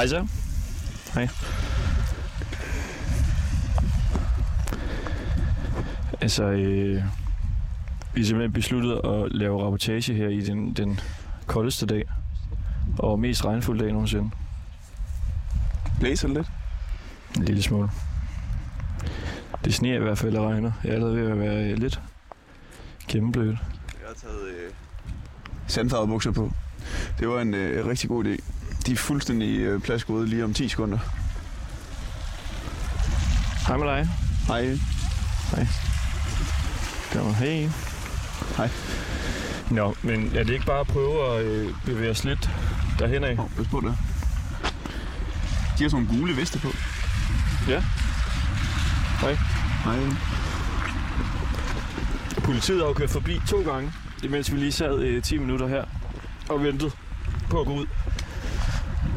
Hej så. Hej. Altså, øh, vi har simpelthen besluttet at lave rapportage her i den, den koldeste dag. Og mest regnfulde dag nogensinde. Blæser lidt? En lille smule. Det sneer i hvert fald og regner. Jeg er allerede ved at være lidt gennemblødt. Jeg har taget øh, sandfarvede bukser på. Det var en øh, rigtig god idé. De er fuldstændig øh, pladsgode lige om 10 sekunder. Hej med dig. Hej. Kom, hej. Hej. Nå, men er det ikke bare at prøve at øh, bevæge os lidt derhen af? Oh, pas på det. De har sådan nogle gule veste på. Ja. Hej. Hej. Politiet har jo kørt forbi to gange, imens vi lige sad øh, 10 minutter her og ventede på at gå ud.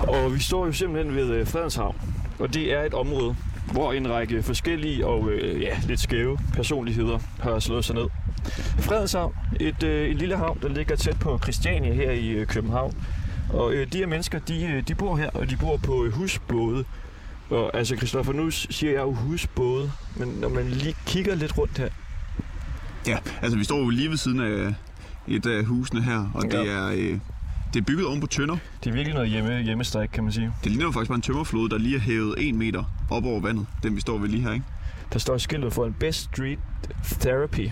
Og vi står jo simpelthen ved øh, Fredenshavn, og det er et område, hvor en række forskellige og øh, ja, lidt skæve personligheder har slået sig ned. Fredenshavn, et, øh, en lille havn, der ligger tæt på Christiania her i øh, København. Og øh, de her mennesker, de, øh, de bor her, og de bor på øh, husbåde. Og altså, Christoffer, nu siger jeg jo husbåde, men når man lige kigger lidt rundt her, Ja, altså vi står jo lige ved siden af et af husene her, og det Ja. er, øh, det er bygget oven på tønder. det er virkelig noget hjemme, hjemmestrik, kan man sige. Det ligner jo faktisk bare en tømmerflåde, der lige er hævet en meter op over vandet. Den vi står ved lige her, ikke? Der står skiltet for en Best Street Therapy.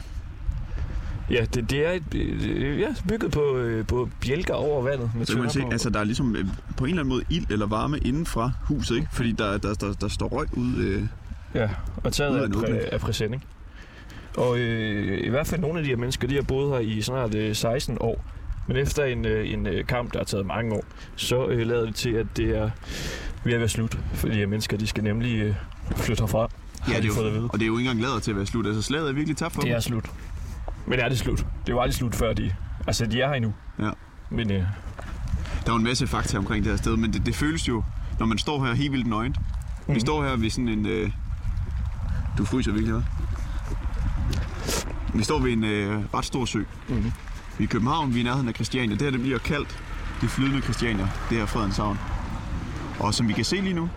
Ja, det, det er et, øh, ja, bygget på, øh, på bjælker over vandet med Så kan man se, på. altså der er ligesom øh, på en eller anden måde ild eller varme inden fra huset, ikke? Fordi der, der, der, der står røg ud. Øh, Ja, og taget af præ, af præsending. Og øh, i hvert fald nogle af de her mennesker, de har boet her i snart øh, 16 år. Men efter en, øh, en øh, kamp, der har taget mange år, så øh, lader det til, at det er ved at være slut. For de mennesker, de skal nemlig øh, flytte herfra. ja, det de er jo, vide. og det er jo ikke engang lavet til at være slut. Altså slaget er virkelig tabt for Det dem. er slut. Men er det slut? Det var aldrig slut før de... Altså, de er her endnu. Ja. Men øh, Der er jo en masse fakta omkring det her sted, men det, det føles jo, når man står her helt vildt nøgent. Mm. Vi Mhm. står her ved sådan en... Øh, du fryser virkelig, hva'? Vi står ved en øh, ret stor sø. Mhm. Vi er i København, vi er i nærheden af Christiania. Det her det bliver kaldt det flydende Christiania. Det her Fredenshavn. Og som vi kan se lige nu,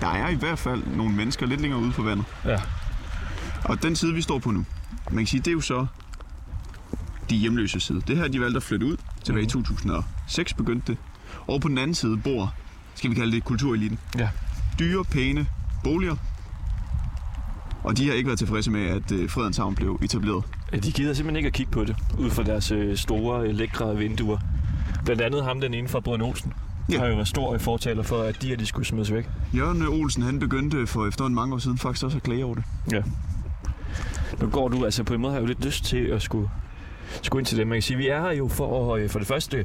der er i hvert fald nogle mennesker lidt længere ude på vandet. ja, Og den side, vi står på nu, man kan sige, det er jo så de hjemløse side. Det her, de valgte at flytte ud tilbage i 2006 begyndte det. Og på den anden side bor, skal vi kalde det kultureliten. Ja. Dyre, pæne boliger. Og de har ikke været tilfredse med, at øh, Fredenshavn blev etableret. Ja, de gider simpelthen ikke at kigge på det, ud fra deres øh, store, øh, lækre vinduer. Blandt andet ham, den ene fra Brødren Olsen, Ja. har jo været stor i fortaler for, at de her, de skulle smides væk. Jørgen Olsen, han begyndte for efterhånden mange år siden faktisk også at klage over det. Ja. Nu går du, altså på en måde har jeg jo lidt lyst til at skulle, skulle ind til det. Man kan sige, vi er her jo for at, øh, for det første,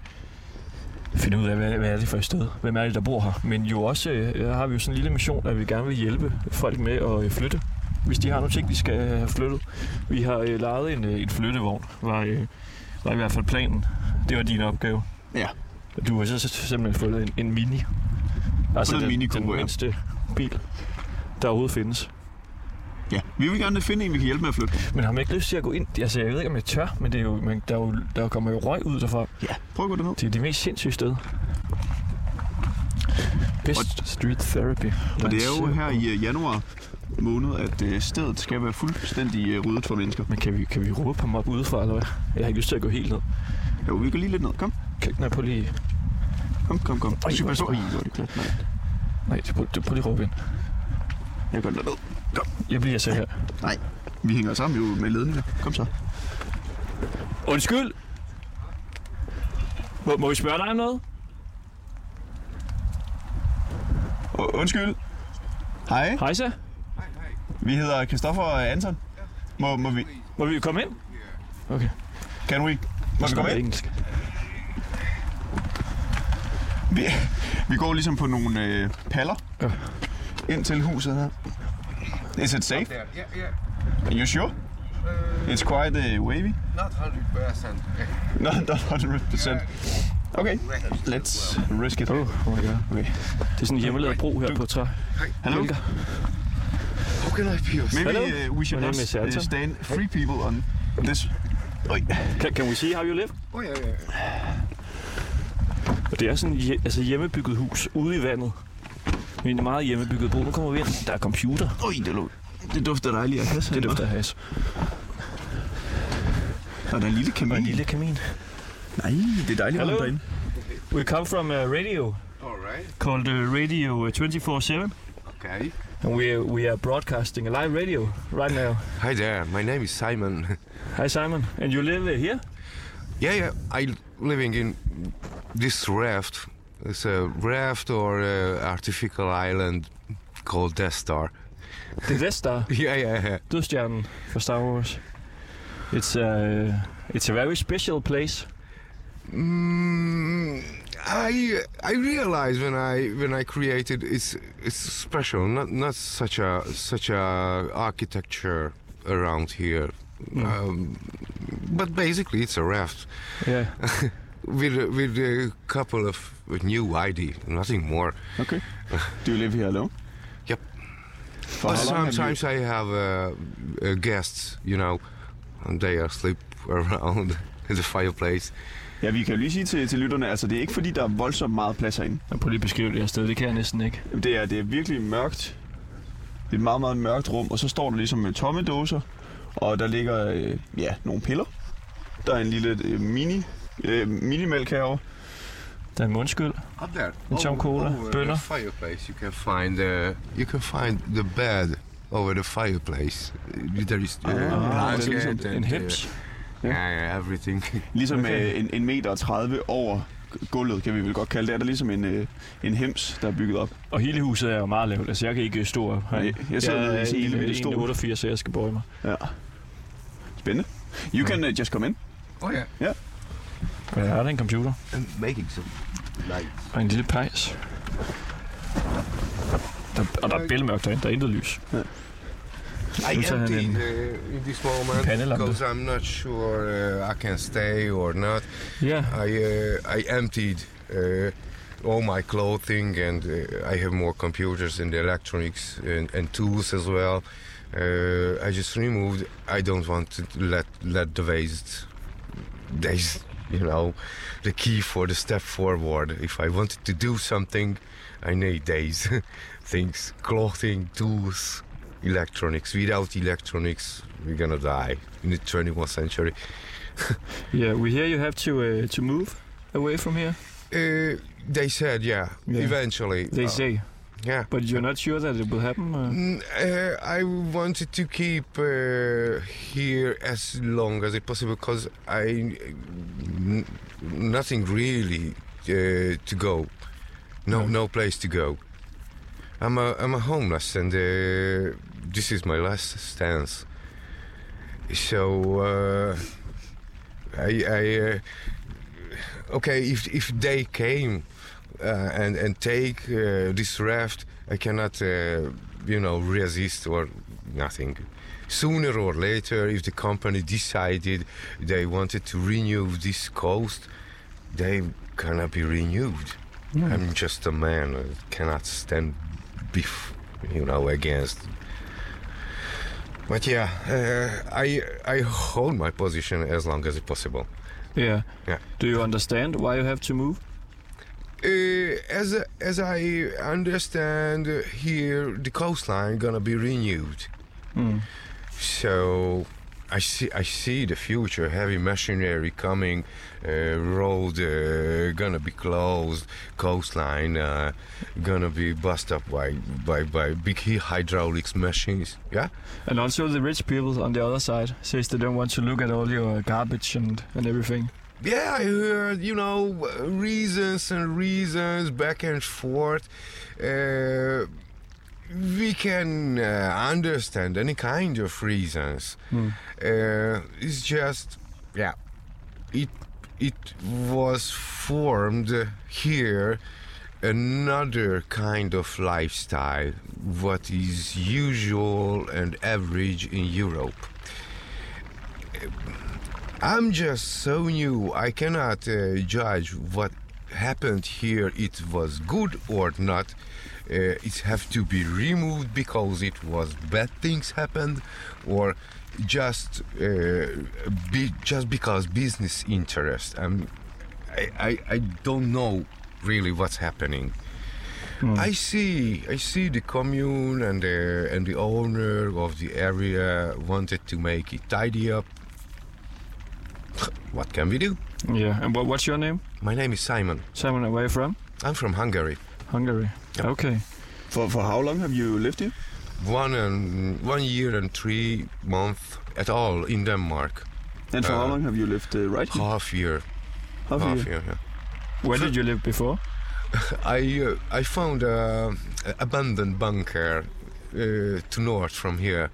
finde ud af, hvad, hvad er det for et sted? Hvem er det, der bor her? Men jo også øh, har vi jo sådan en lille mission, at vi gerne vil hjælpe folk med at øh, flytte. Hvis de har nogle ting, de skal have flyttet. Vi har øh, lejet en, øh, en flyttevogn, var, øh, var i hvert fald planen. Det var din opgave. Ja. Du har så simpelthen fået en, en mini. Altså en den, Mini den mindste bil, der overhovedet findes. Ja, vi vil gerne finde en, vi kan hjælpe med at flytte. Men har man ikke lyst til at gå ind? Altså, jeg ved ikke, om jeg tør, men det er jo, man, der, er jo, der kommer jo røg ud derfra. Ja, prøv at gå derned. Det er det mest sindssyge sted. Best Street Therapy. Og det er jo her i øh, januar måned, at øh, stedet skal være fuldstændig øh, ryddet for mennesker. Men kan vi, kan vi råbe ham op udefra, eller hvad? Jeg har ikke lyst til at gå helt ned. Jo, vi går lige lidt ned. Kom, Kan, nej, prøv lige... kom, kom, kom. Super, hvor super. er Ej, hvor er det plat, mand. Nej, prøv, prøv lige at råbe ind. Jeg går derned. Kom. Jeg bliver så her. Nej, vi hænger sammen jo med ledninger. Kom så. Undskyld! Må, må vi spørge dig om noget? Undskyld. Hej, Hej så. Vi hedder Christoffer og Anton. Må, må vi... Må vi komme ind? Okay. Kan vi? Må vi komme ind? engelsk. Vi, vi går ligesom på nogle øh, paller Ja. ind til huset her. Is it safe? Yeah, yeah. Are you sure? It's quite uh, wavy. Not hundred percent. No, not 100%. Okay, let's risk it. Oh, oh my god. Okay. Det er sådan en hjemmelavet bro her på træ. Hello? How can I be of Maybe Hello. uh, we should My not uh, stand three people on this. Oi. Can, can we see how you live? Oh yeah, yeah. Og det er sådan et hje- altså hjemmebygget hus ude i vandet. Men en meget hjemmebygget bo. Nu kommer vi ind. Der er computer. Oj, det, lå. det dufter dejligt af kasse. Det dufter af has. Og der er en lille kamin. Og en lille kamin. Nej, det er dejligt varmt derinde. We come from a radio All right. called uh, Radio 24/7, Okay. And we are, we are broadcasting a live radio right now. Hi there. My name is Simon. Hi Simon, and you live uh, here? yeah, yeah. I living in this raft. It's a raft or uh, artificial island called Death Star. The Death Star, Yeah, yeah, yeah. dødstjernen for Star Wars. It's a it's a very special place. Mm, I I realized when I when I created it's it's special. Not not such a such a architecture around here. Mm. Um, but basically, it's a raft. Yeah. with a, with a couple of new ID, nothing more. Okay. Do you live here alone? Yep. For how have sometimes I have uh, uh, guests, you know, and they are sleep around the fireplace. Ja, vi kan jo lige sige til, til lytterne, altså det er ikke fordi, der er voldsomt meget plads herinde. Jeg prøver lige at beskrive det her sted. Det kan jeg næsten ikke. Det er, det er virkelig mørkt. Det er et meget, meget mørkt rum, og så står der ligesom med tomme dåser, og der ligger øh, ja, nogle piller. Der er en lille øh, mini, øh, minimælk herovre. Der er en mundskyld. Up there, And some cola, over bønner. the fireplace, you can find uh, you can find the bed over the fireplace. Uh, There is uh, Ah, er ligesom En and, hems. Uh, yeah, everything. Ligesom Okay. en, en meter og 30 over gulvet, kan vi vel godt kalde det. Er der ligesom en, øh, en hems, der er bygget op. Og hele huset er jo meget lavt. Altså, jeg kan ikke stå op. Nej, jeg sidder nede i lille bitte stol. 88, så jeg skal bøje mig. Ja. Spændende. You can uh, just come in. Oh yeah, Men er der en computer? and making some lights. Og en lille pejs. Der, og der er bælmørkt derinde. Der er intet lys. I Nu tager han emptied uh, in this moment because I'm not sure uh, I can stay or not. Yeah. I uh, I emptied uh, all my clothing and uh, I have more computers and electronics and, and tools as well. Uh, I just removed. I don't want to let let the waste. There's you know the key for the step forward. If I wanted to do something, I need days, things, clothing, tools, electronics. Without electronics, we're gonna die in the 21st century. Yeah, we hear you have to uh, to move away from here. Uh, they said, yeah, Yeah. eventually. They Uh, say, yeah. but you're not sure that it will happen. Uh, Mm, uh, I wanted to keep uh, here as long as it possible because I n- nothing really uh, to go, no No. no place to go. I'm a I'm a homeless and uh, this is my last stance. So uh, I I uh, okay if if they came uh, and and take uh, this raft, I cannot uh, you know resist or nothing. Sooner or later, if the company decided they wanted to renew this coast, they gonna be renewed. I'm just a man. I cannot stand beef, you know, against. But yeah, uh, I I hold my position as long as possible. yeah. Yeah. Do you understand why you have to move? Uh, as as I understand, here the coastline gonna be renewed. Mm. So I see I see the future. Heavy machinery coming, uh, road uh, gonna be closed, coastline uh, gonna be bust up by by by big hydraulics machines. Yeah. And also the rich people on the other side says they don't want to look at all your garbage and, and everything. Yeah, I heard, you know, reasons and reasons back and forth. Uh, we can uh, understand any kind of reasons. Mm. Uh, it's just, yeah, it it was formed here another kind of lifestyle, what is usual and average in Europe. I'm just so new. I cannot uh, judge what happened here. It was good or not. Uh, it have to be removed because it was bad things happened, or just uh, be, just because business interest. Um, I, I I don't know really what's happening. Hmm. I see, I see the commune and the and the owner of the area wanted to make it tidy up. What can we do? Yeah. And what's your name? My name is Simon. Simon, where are you from? I'm from Hungary. Hungary. Yeah. Okay. For, for how long have you lived here? One and one year and three months at all in Denmark. And for how Uh, long have you lived uh, right here? Half year. Half half year. year. yeah. Where did you live before? I uh, I found a a abandoned bunker uh, to north from here,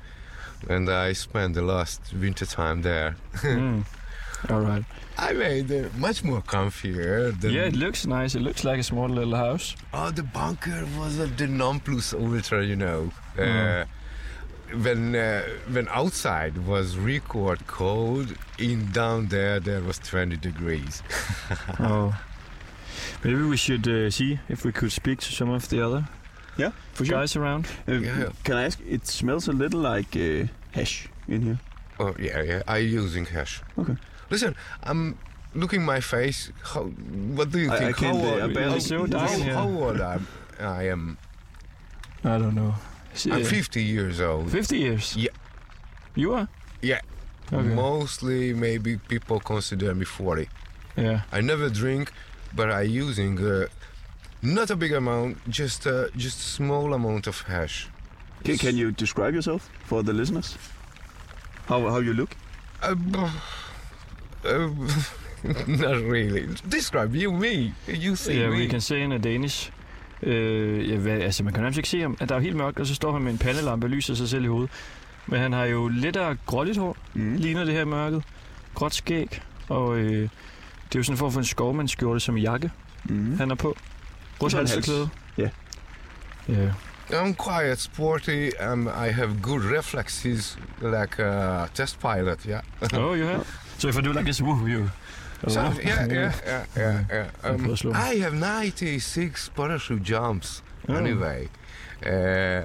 and I spent the last winter time there. Mm. All right. I made it much more comfier than. Yeah, it looks nice. It looks like a small little house. Oh, the bunker was a, the non plus ultra, you know. Uh, Mm. when uh, when outside was record cold, in down there there was 20 degrees. oh. Maybe we should uh, see if we could speak to some of the other Yeah, for sure. guys around. Uh, Yeah. Can I ask? It smells a little like uh, hash in here. Oh yeah, yeah. I using hash. Okay. Listen, I'm looking my face. How? What do you I- I think? can't, how, old- I barely- how, so dark how, here. how old I, I am? I don't know. I'm uh, 50 years old. 50 years? Yeah. You are? Yeah. Okay. Mostly, maybe people consider me 40. yeah. I never drink, but I using uh, not a big amount, just uh, just a small amount of hash. Can, can you describe yourself for the listeners? How how you look? Uh, uh, not really. Describe you me. You see Yeah, me. we can say in a Danish. Øh, ja, hvad, altså, man kan nærmest ikke se ham. At der er jo helt mørkt, og så står han med en pandelampe og lyser sig selv i hovedet. Men han har jo lidt af gråligt hår, Mm. ligner det her mørket. Gråt skæg, og øh, det er jo sådan en form for en skovmandsskjorte som jakke, Mm. han er på. Rødt Sådan hals. halseklæde. Ja. Ja. I'm quite sporty. Um, I have good reflexes, like a test pilot. Yeah. Oh, you have? So if I do like this, woo, you... So yeah, yeah, yeah, yeah, yeah. Um, I have 96 parachute jumps Oh. anyway, uh,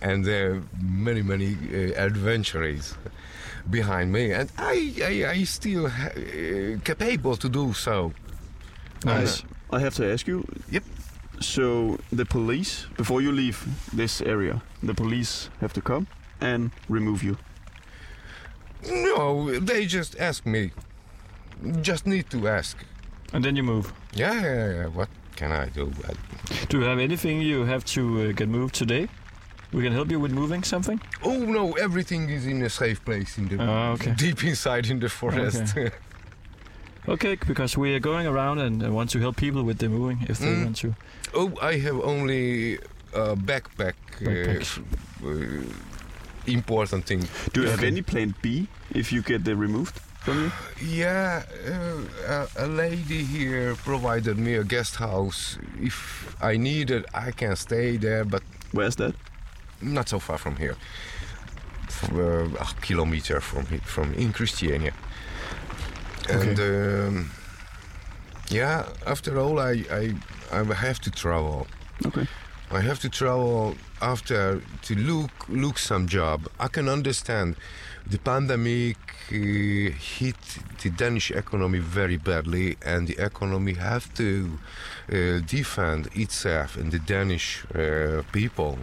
and there are many, many uh, adventures behind me, and I, I, I still uh, capable to do so. Nice. I have to ask you. Yep. So the police, before you leave this area, the police have to come and remove you. No, they just ask me. Just need to ask. And then you move. Yeah, yeah, yeah. What can I do? I, Do you have anything you have to uh, get moved today? We can help you with moving something? oh no, everything is in a safe place in the Ah, okay. deep inside in the forest. Okay, because we are going around and uh, want to help people with the moving if they Mm. want to. oh, I have only a backpack. Backpack. Uh, uh, important thing. Do you have any plan B if you get the removed? Yeah, uh, a, a lady here provided me a guest house. If I need it, I can stay there, but Where's that? not so far from here. F- uh, a kilometer from from in Christiania. And um, yeah, after all, I, I I have to travel. Okay. I have to travel after to look look some job. I can understand the pandemic uh, hit the Danish economy very badly, and the economy have to uh, defend itself and the Danish uh, people.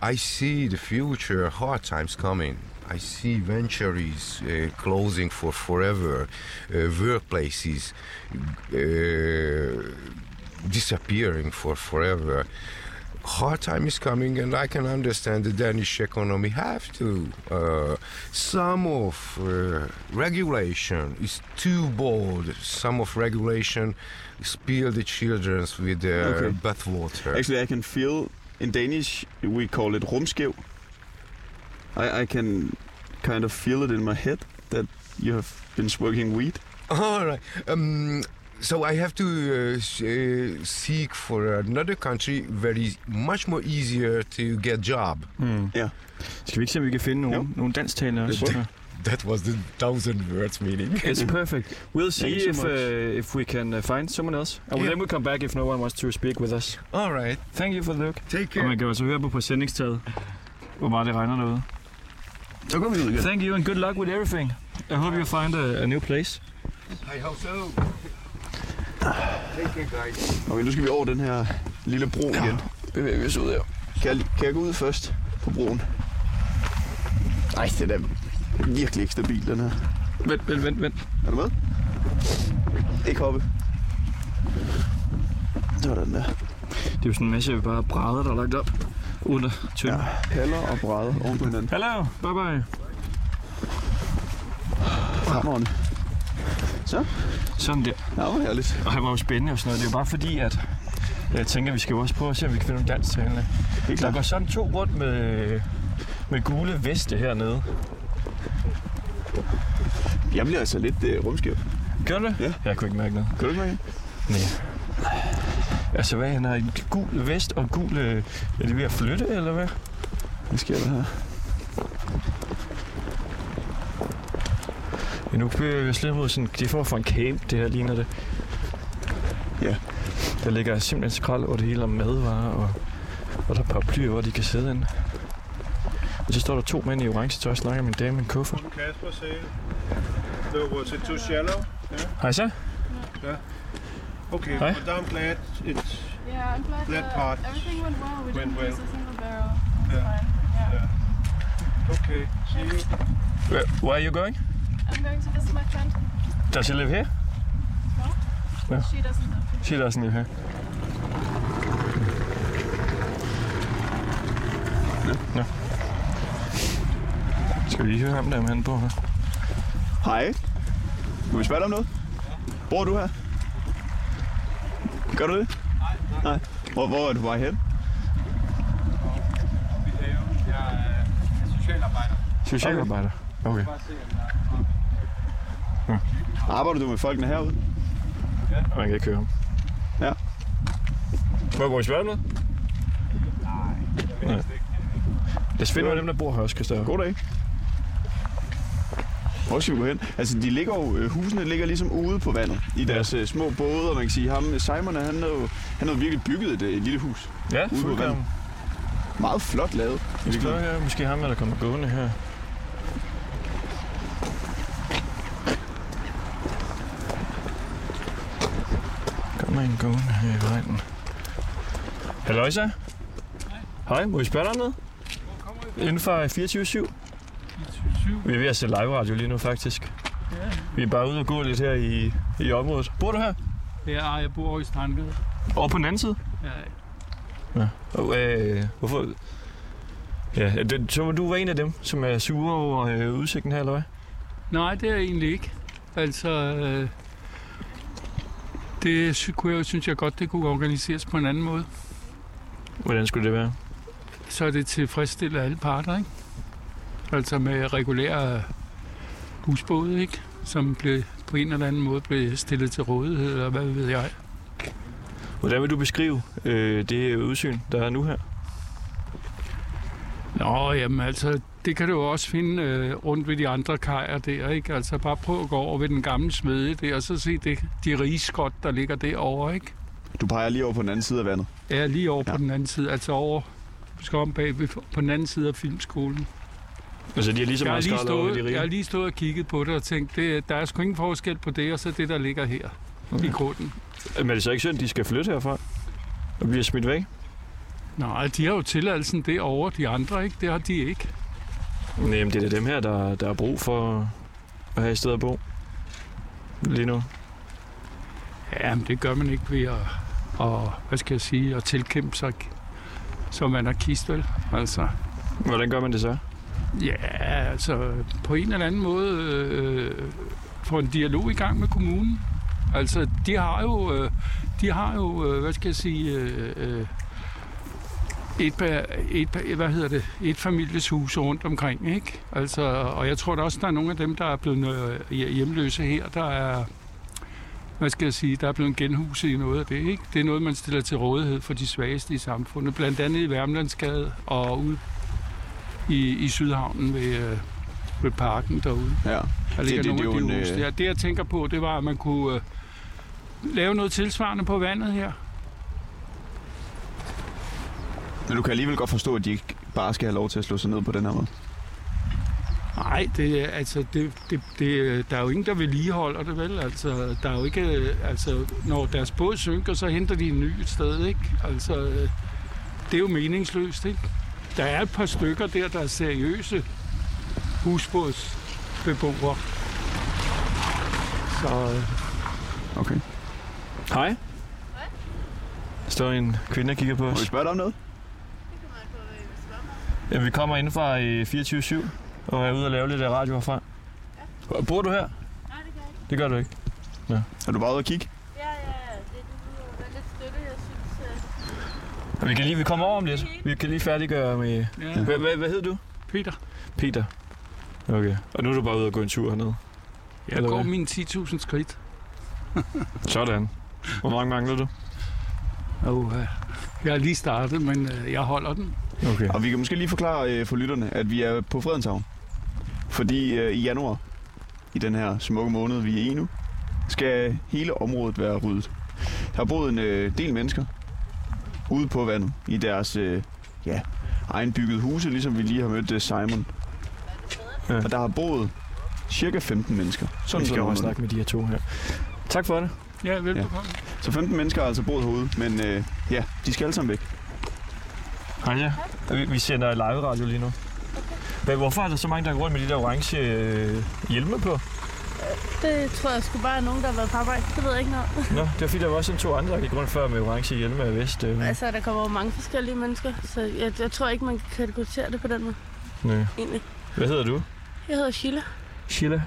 I see the future hard times coming. I see ventures uh, closing for forever, uh, workplaces uh, disappearing for forever hard time is coming and i can understand the danish economy have to uh, some of uh, regulation is too bold some of regulation spill the children with the Okay. bathwater Actually, I can feel in Danish we call it rumskæv. I, I can kind of feel it in my head that you have been smoking weed. all right um, so i have to uh, s- uh, seek for another country very much more easier to get job Hmm. Ja. Skal vi ikke se, om vi kan finde nogle, Jo. nogle også? Ja. that was the thousand words meaning It's perfect. We'll see if so uh, if we can uh, find someone else. And Yeah. then we'll come back if no one wants to speak with us. all right Thank you for the look. take Og care man kan også høre på præsendingstaget, hvor meget det regner derude. Så går vi ud igen. Thank you and good luck with everything. I hope you find a, a new place. i hope so Okay, nu skal vi over den her lille bro igen. Bevæger vi os ud her. Kan jeg, kan jeg gå ud først på broen? Nej, det er da virkelig ikke stabil, den her. Vent, vent, vent, vent. Er du med? Ikke hoppe. Sådan der. Det er jo sådan en masse bare brædder, der er lagt op under tønden. Ja, Ja. haller og brædder oven på hinanden. Hallo, bye bye. Fremragende. Så, Sådan der. ja, hvor herligt. Og han var jo spændende og sådan noget. Det er jo bare fordi, at jeg tænker, vi skal jo også prøve at se, om vi kan finde nogle dansktalende. Der går sådan to rundt med, med gule veste hernede. Jeg bliver altså lidt uh, rumskæv. Gør du det? Ja. Jeg kunne ikke mærke noget. Kan du ikke mærke? Nej. Altså hvad, han har en gul vest og gul... øh, Er det ved at flytte, eller hvad? Hvad sker der her? Ja, nu bevæger vi os lidt mod sådan... Det er for en camp, det her ligner det. Ja. Der ligger simpelthen skrald over det hele om madvarer, og, og der er paraplyer, hvor de kan sidde inde. Og så står der to mænd i orange tøj og snakker med en dame med en kuffert. Casper sagde, no, was it too shallow? Hej så. Okay, Hi. but I'm glad it's Yeah, I'm glad That uh, part everything went well. We went didn't well. lose a single barrel. Yeah. Fine. Yeah. okay. See you. Where, where are you going? I'm going to visit my friend. Does she live here? Yeah. She doesn't live here. She doesn't live here. Nå. Skal vi lige høre ham der, han bor her? Hej. Må vi spørge dig om noget? Bor du her? Gør du det? Nej. Hvor, hvor er du vej hen? Jeg er socialarbejder. Socialarbejder. Okay. Arbejder du med folkene herude? Man kan ikke høre ham. Ja. Må vi spørge om noget? Nej. Det er fedt med dem, der bor her også, Christoffer. God dag. Hvor skal vi gå hen? Altså, de ligger jo, øh, husene ligger ligesom ude på vandet i deres øh, små både, og man kan sige, ham Simon, han havde jo, han havde virkelig bygget et, øh, et lille hus. Ja, Ude på vandet. Meget flot lavet. Vi skal høre, måske ham, der kommer gående her. En gående her i vejen. Hallo, Isa. Hej, må vi spørge dig om noget? Inden for 24-7. Vi er ved at se live radio lige nu, faktisk. Ja. Vi er bare ude og gå lidt her i, i området. Bor du her? Ja, jeg bor i Strandgade. Over på den anden side? Ja, Og, øh, hvorfor? Ja, det, så du var en af dem, som er sure over øh, udsigten her, eller hvad? nej, det er jeg egentlig ikke. Altså, øh, det kunne jeg synes jeg godt, det kunne organiseres på en anden måde. Hvordan skulle det være? Så er det tilfredsstiller alle parter, ikke? Altså med regulære husbåde, ikke? Som blev, på en eller anden måde blev stillet til rådighed, eller hvad ved jeg. Hvordan vil du beskrive øh, det udsyn, der er nu her? Nå, jamen altså, det kan du jo også finde øh, rundt ved de andre kajer der, ikke? Altså bare prøv at gå over ved den gamle smede der, og så se det, de rige skot, der ligger derovre, ikke? Du peger lige over på den anden side af vandet. Ja, lige over ja. På den anden side, altså over du skal om bag på den anden side af filmskolen. Altså, de har lige så Jeg har, meget lige over de stået, jeg har rige. lige stået og kigget på det og tænkt, det, der er sgu ingen forskel på det, og så det, der ligger her okay. i grunden. Men er det så ikke synd, de skal flytte herfra? Og bliver smidt væk? Nej, de har jo tilladelsen derovre, de andre, ikke? Det har de ikke. Nej, men det er dem her, der, der er brug for at have et sted at bo. Lige nu. Ja, men det gør man ikke ved at, og, hvad skal jeg sige, at tilkæmpe sig som anarkist, vel? Altså, Hvordan gør man det så? ja, altså på en eller anden måde øh, få en dialog i gang med kommunen. Altså, de har jo, øh, de har jo, øh, hvad skal jeg sige, øh, øh, et, et, hvad hedder det, et familieshus rundt omkring, ikke? Altså, og jeg tror da også, der er nogle af dem, der er blevet øh, hjemløse her, der er, hvad skal jeg sige, der er blevet genhuset i noget af det, ikke? Det er noget, man stiller til rådighed for de svageste i samfundet, blandt andet i Værmlandsgade og ude i, i Sydhavnen ved, øh, ved parken derude. Ja. Der ligger det- nogle det af de huse øh, der. Det, jeg tænker på, det var, at man kunne øh, lave noget tilsvarende på vandet her. Men du kan alligevel godt forstå, at de ikke bare skal have lov til at slå sig ned på den her måde. Nej, det, er- altså, det, det, det, der er jo ingen, der vedligeholder det, vel? Altså, der er jo ikke, altså, når deres båd synker, så henter de en ny et sted, ikke? Altså, det er jo meningsløst, ikke? Der er et par stykker der, der er seriøse husbådsbeboere. Så Okay. Hej. Der står en kvinde og kigger på Må vi os. spørge dig om noget? Ja, vi kommer ind fra øh, 24-7 og er ude og lave lidt af radio herfra. Bor du her? Nej, det kan jeg ikke. Det gør du ikke. Er du bare ude at kigge? Ja, ja, ja. Det er det, lidt støtte, jeg synes. øh, Og vi kan lige vi kommer over om lidt. Vi kan lige færdiggøre med... ja, Hvad, hvad, hedder du? Peter, Peter. Okay. Og nu er du bare ude og gå en tur hernede. jeg Eller går mine 10.000 skridt. Sådan. Hvor mange mangler du? Og, øh, jeg har lige startet, men øh, jeg holder den. Okay. Og vi kan måske lige forklare øh, for lytterne, at vi er på Fredenshavn. Fordi øh, i januar, i den her smukke måned, vi er i nu, skal hele området være ryddet. Der har boet en øh, del mennesker ude på vandet i deres øh, ja, egenbyggede huse, ligesom vi lige har mødt øh, Simon. Ja. Og der har boet cirka 15 mennesker. Sådan skal jeg også snakke med de her to her. Tak for det. Ja, velbekomme. Så 15 mennesker har altså boet herude, men øh, ja, de skal alle sammen væk. Hej ja. Vi, vi sender live radio lige nu. Men hvorfor er der så mange, der går rundt med de der orange øh, hjelme på? Det tror jeg sgu bare er nogen, der har været på arbejde. Det ved jeg ikke noget. Nå, det var fordi, der var også en to andre, der gik rundt før med orange hjelme af vest. Øh. Altså, der kommer jo mange forskellige mennesker, så jeg, jeg tror ikke, man kan kategorisere det på den måde, Nej. egentlig. Hvad hedder du? Jeg hedder Sheila. Sheila.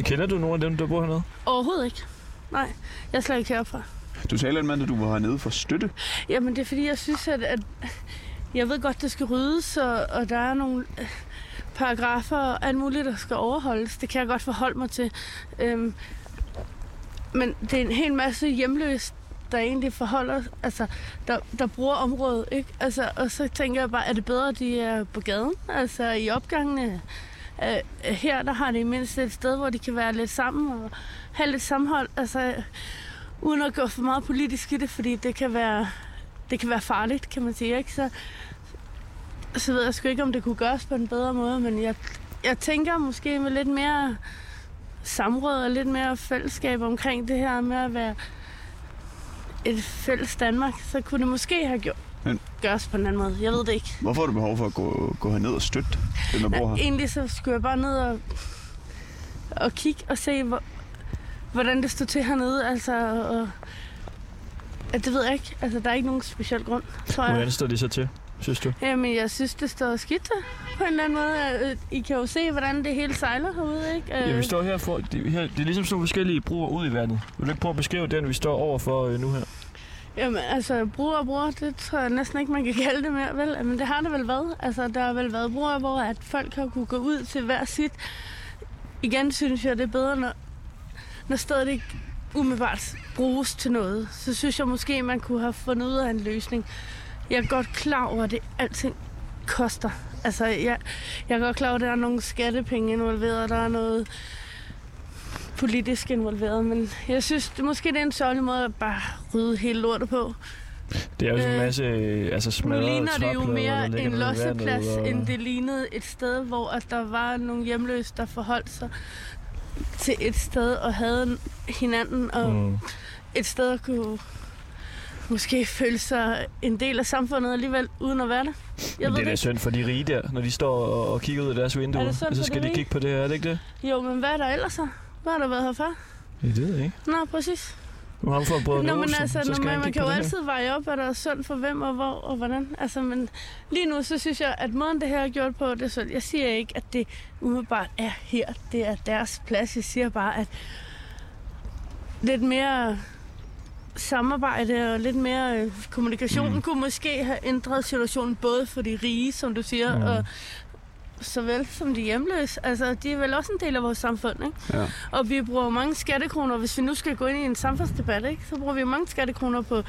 Kender du nogen af dem, der bor hernede? Overhovedet ikke. Nej, jeg er slet ikke herfra. Du taler lidt med, at du var hernede for støtte. Jamen, det er fordi, jeg synes, at, at jeg ved godt, det skal ryddes, og, og der er nogle øh, paragrafer og alt muligt, der skal overholdes. Det kan jeg godt forholde mig til. Øhm, men det er en hel masse hjemløse, der egentlig forholder, altså, der, der bruger området, ikke? Altså, og så tænker jeg bare, er det bedre, at de er på gaden? Altså, i opgangene øh, her, der har de mindst et sted, hvor de kan være lidt sammen og have lidt sammenhold. Altså, uden at gå for meget politisk i det, fordi det kan være, det kan være farligt, kan man sige. Ikke? Så, så ved jeg sgu ikke, om det kunne gøres på en bedre måde, men jeg, jeg tænker måske med lidt mere samråd og lidt mere fællesskab omkring det her med at være et fælles Danmark, så kunne det måske have gjort, Men- gøres på en anden måde. Jeg ved det ikke. Hvorfor har du behov for at gå, gå herned og støtte dem, der bor her? Egentlig så skulle jeg bare ned og, og kigge og se, hvor, hvordan det stod til hernede. Altså, og, det ved jeg ikke. Altså, der er ikke nogen speciel grund, tror jeg. Hvordan står det så til, synes du? Jamen, jeg synes, det står skidt til, på en eller anden måde. Øh, I kan jo se, hvordan det hele sejler herude, ikke? Øh, Ja, vi står her for... Det, her, det er ligesom sådan forskellige broer ud i vandet. Vil du ikke prøve at beskrive den, vi står over for øh, nu her? Jamen, altså, bruger og bruger, det tror jeg næsten ikke, man kan kalde det mere, vel? Men det har det vel været. Altså, der har vel været bruger, hvor at folk har kunne gå ud til hver sit. Igen synes jeg, det er bedre, når, når stedet ikke umiddelbart bruges til noget. Så synes jeg måske, man kunne have fundet ud af en løsning. Jeg er godt klar over, at det alting koster. Altså, jeg, jeg er godt klar over, at der er nogle skattepenge involveret, der er noget politisk involveret, men jeg synes, det måske det er en sørgelig måde at bare rydde hele lortet på. Det er jo sådan en Øh, masse øh, altså Nu smadrede ligner det jo mere en losseplads, og- end det lignede et sted, hvor at der var nogle hjemløse, der forholdt sig til et sted og havde hinanden, og mm. Et sted at kunne måske føle sig en del af samfundet alligevel, uden at være det. Jeg Men ved det er da synd for de rige der, når de står og, kigger ud af deres vindue. Og så skal de de kigge på det her, er det ikke det? Jo, men hvad er der ellers så? Hvad har der været her før? Det ved jeg ikke. Nå, præcis. Nu har vi fået brødrene Nå, men Olsen, altså, så når man, man kan jo altid veje op, hvad der er sundt for hvem og hvor og hvordan. Altså, men lige nu, så synes jeg, at måden, det her er gjort på, det er sundt. Jeg siger ikke, at det umiddelbart er her. Det er deres plads. Jeg siger bare, at lidt mere samarbejde og lidt mere øh, kommunikation Mm. kunne måske have ændret situationen, både for de rige, som du siger, mm. og såvel som de hjemløse. Altså, de er vel også en del af vores samfund, ikke? Ja. Og vi bruger mange skattekroner, hvis vi nu skal gå ind i en samfundsdebat, ikke? så bruger vi mange skattekroner på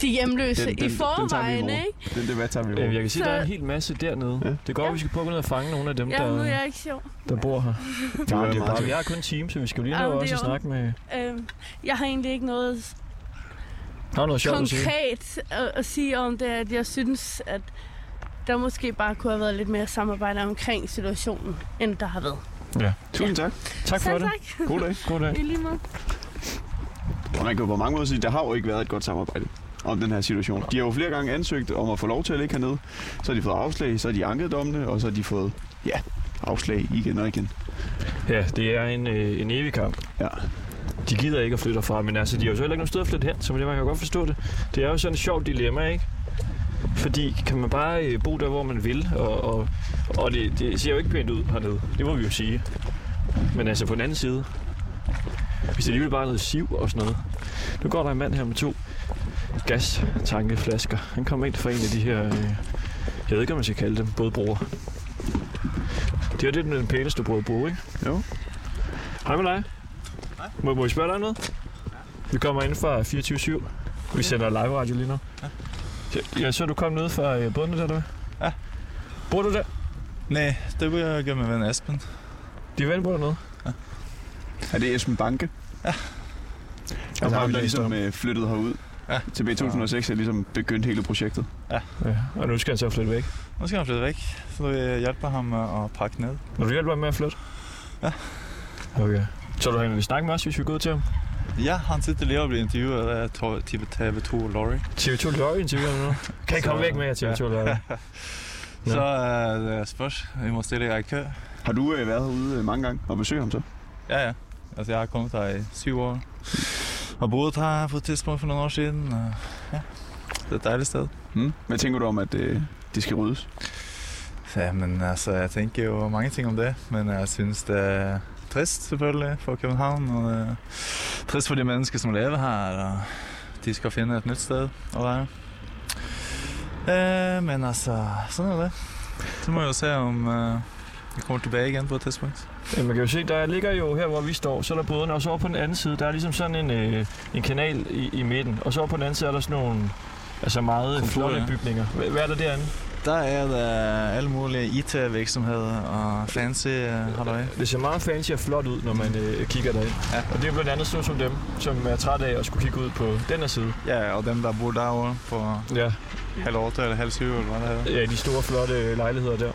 de hjemløse Den- den- i den tager vi i forvejen, morgen. ikke? Den debat tager vi Øh, over. jeg kan sige, Så- der er en hel masse dernede. Ja. Det går, Ja. at vi skal prøve at gå ned og fange nogle af dem, Ja, nu er der, jeg ikke sjov. der bor her. Det det er bare, vi har kun en team, så vi skal lige nå også at snakke med... Øhm, jeg har egentlig ikke noget Har noget sjovt at sige? konkret at, at sige om det, at jeg synes, at der måske bare kunne have været lidt mere samarbejde omkring situationen, end der har været. Ja. Tusind tak. Tak for Selv det. tak. God dag. God dag. I lige måde. Man kan jo på mange måder sige, at der har jo ikke været et godt samarbejde om den her situation. De har jo flere gange ansøgt om at få lov til at ligge hernede. Så har de fået afslag, så har de anket dommene, og så har de fået, ja, afslag igen og igen. Ja, det er en, øh, en evig kamp. Ja. De gider ikke at flytte derfra, men altså, de har jo så heller ikke nogen sted at flytte hen, så det man kan godt forstå det. Det er jo sådan et sjovt dilemma, ikke? Fordi kan man bare øh, bo der, hvor man vil, og, og, og det, det ser jo ikke pænt ud hernede. Det må vi jo sige. Men altså på den anden side, hvis det alligevel bare er noget siv og sådan noget. Nu går der en mand her med to gastankeflasker. Han kommer ind fra en af de her, øh, jeg ved ikke, om man skal kalde dem, bådbroer. Det er det, den pæneste bådbro, ikke? Jo. Hej med dig. Må, må vi spørge dig noget? Vi kommer ind fra 24-7. Vi sender live radio lige nu. Ja. Jeg så, du kom ned fra øh, båden der, der. Ja. Bor du der? Nej, det vil jeg gøre med ven Esben. De ven bor dernede? Er det Esben Banke? Ja. Altså har ham, der ligesom om. øh, flyttede herud. Ja. Tilbage i 2006 er ligesom begyndt hele projektet. Ja. Og nu skal han så flytte væk. Nu skal han flytte væk, så vil jeg hjælpe ham med at pakke ned. Vil du hjælpe mig med at flytte? Ja. Okay. Så du han vil snakke med os, hvis vi går ud til ham? Ja, han sitter lige og bliver interviewet af to- TV TV2 Lorry. TV2 Lorry interviewer nu. Kan I komme væk med jer, TV2 Lorry? Ja. Så uh, det spørs, vi må stille jer i kø. Har du øh, været herude øh, mange gange og besøgt ham så? Ja, ja. Altså, jeg har kommet her i syv år. Og boet her på et tidspunkt for nogle år siden. Og, ja, det er et dejligt sted. Hmm? Hvad tænker du om, at øh, det skal ryddes? Ja, men altså, jeg tænker jo mange ting om det, men jeg synes det er trist selvfølgelig for København, og det er trist for de mennesker, som lever her, og de skal finde et nyt sted at være. Eh, men altså, sådan er det. Så må jeg jo se, om uh, jeg kommer tilbage igen på et tidspunkt. Ja, man kan jo se, der ligger jo her, hvor vi står, så er der bådene, og så over på den anden side, der er ligesom sådan en, øh, en kanal i, i midten, og så over på den anden side er der sådan nogle altså meget Kontorer, flotte ja. bygninger. Hvad, hvad er der derinde? Der er der alle mulige IT-virksomheder og fancy uh, halløj. Det ser meget fancy og flot ud, når man øh, kigger derind. Ja. Og det er blandt andet sådan som dem, som er trætte af at skulle kigge ud på den her side. Ja, og dem, der bor derovre på Ja, halv otte eller halv syv, eller hvad det hedder. ja de store flotte lejligheder der.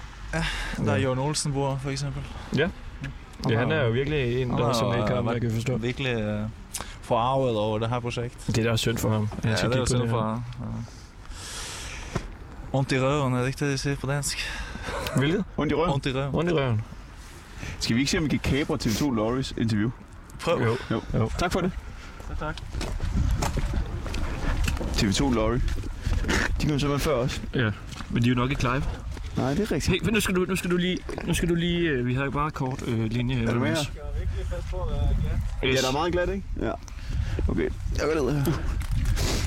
Der er Jørgen Olsen bor, for eksempel. Ja. Ja, han er jo virkelig en, der også er med i kampen, jeg kan forstå. Virkelig uh, forarvet over det her projekt. Det er da synd for ham. Ja, Han skal det er synd for ja. Ondt i røven, er det ikke det, de siger på dansk? Hvilket? Ondt i røven. Ondt i røven. Rundt i røven. Skal vi ikke se, om vi kan kapre TV2 Lorries interview? Prøv. Jo. Jo. Jo. Tak for det. Ja, tak. TV2 Lorry. De kom simpelthen før os. Ja, men de er jo nok ikke live. Nej, det er rigtigt. Hey, men nu skal du, nu skal du lige, nu skal du lige, øh, vi har jo bare kort øh, linje her. Er du med her? Yes. Ja, der er meget glat, ikke? Ja. Okay, jeg går ned her.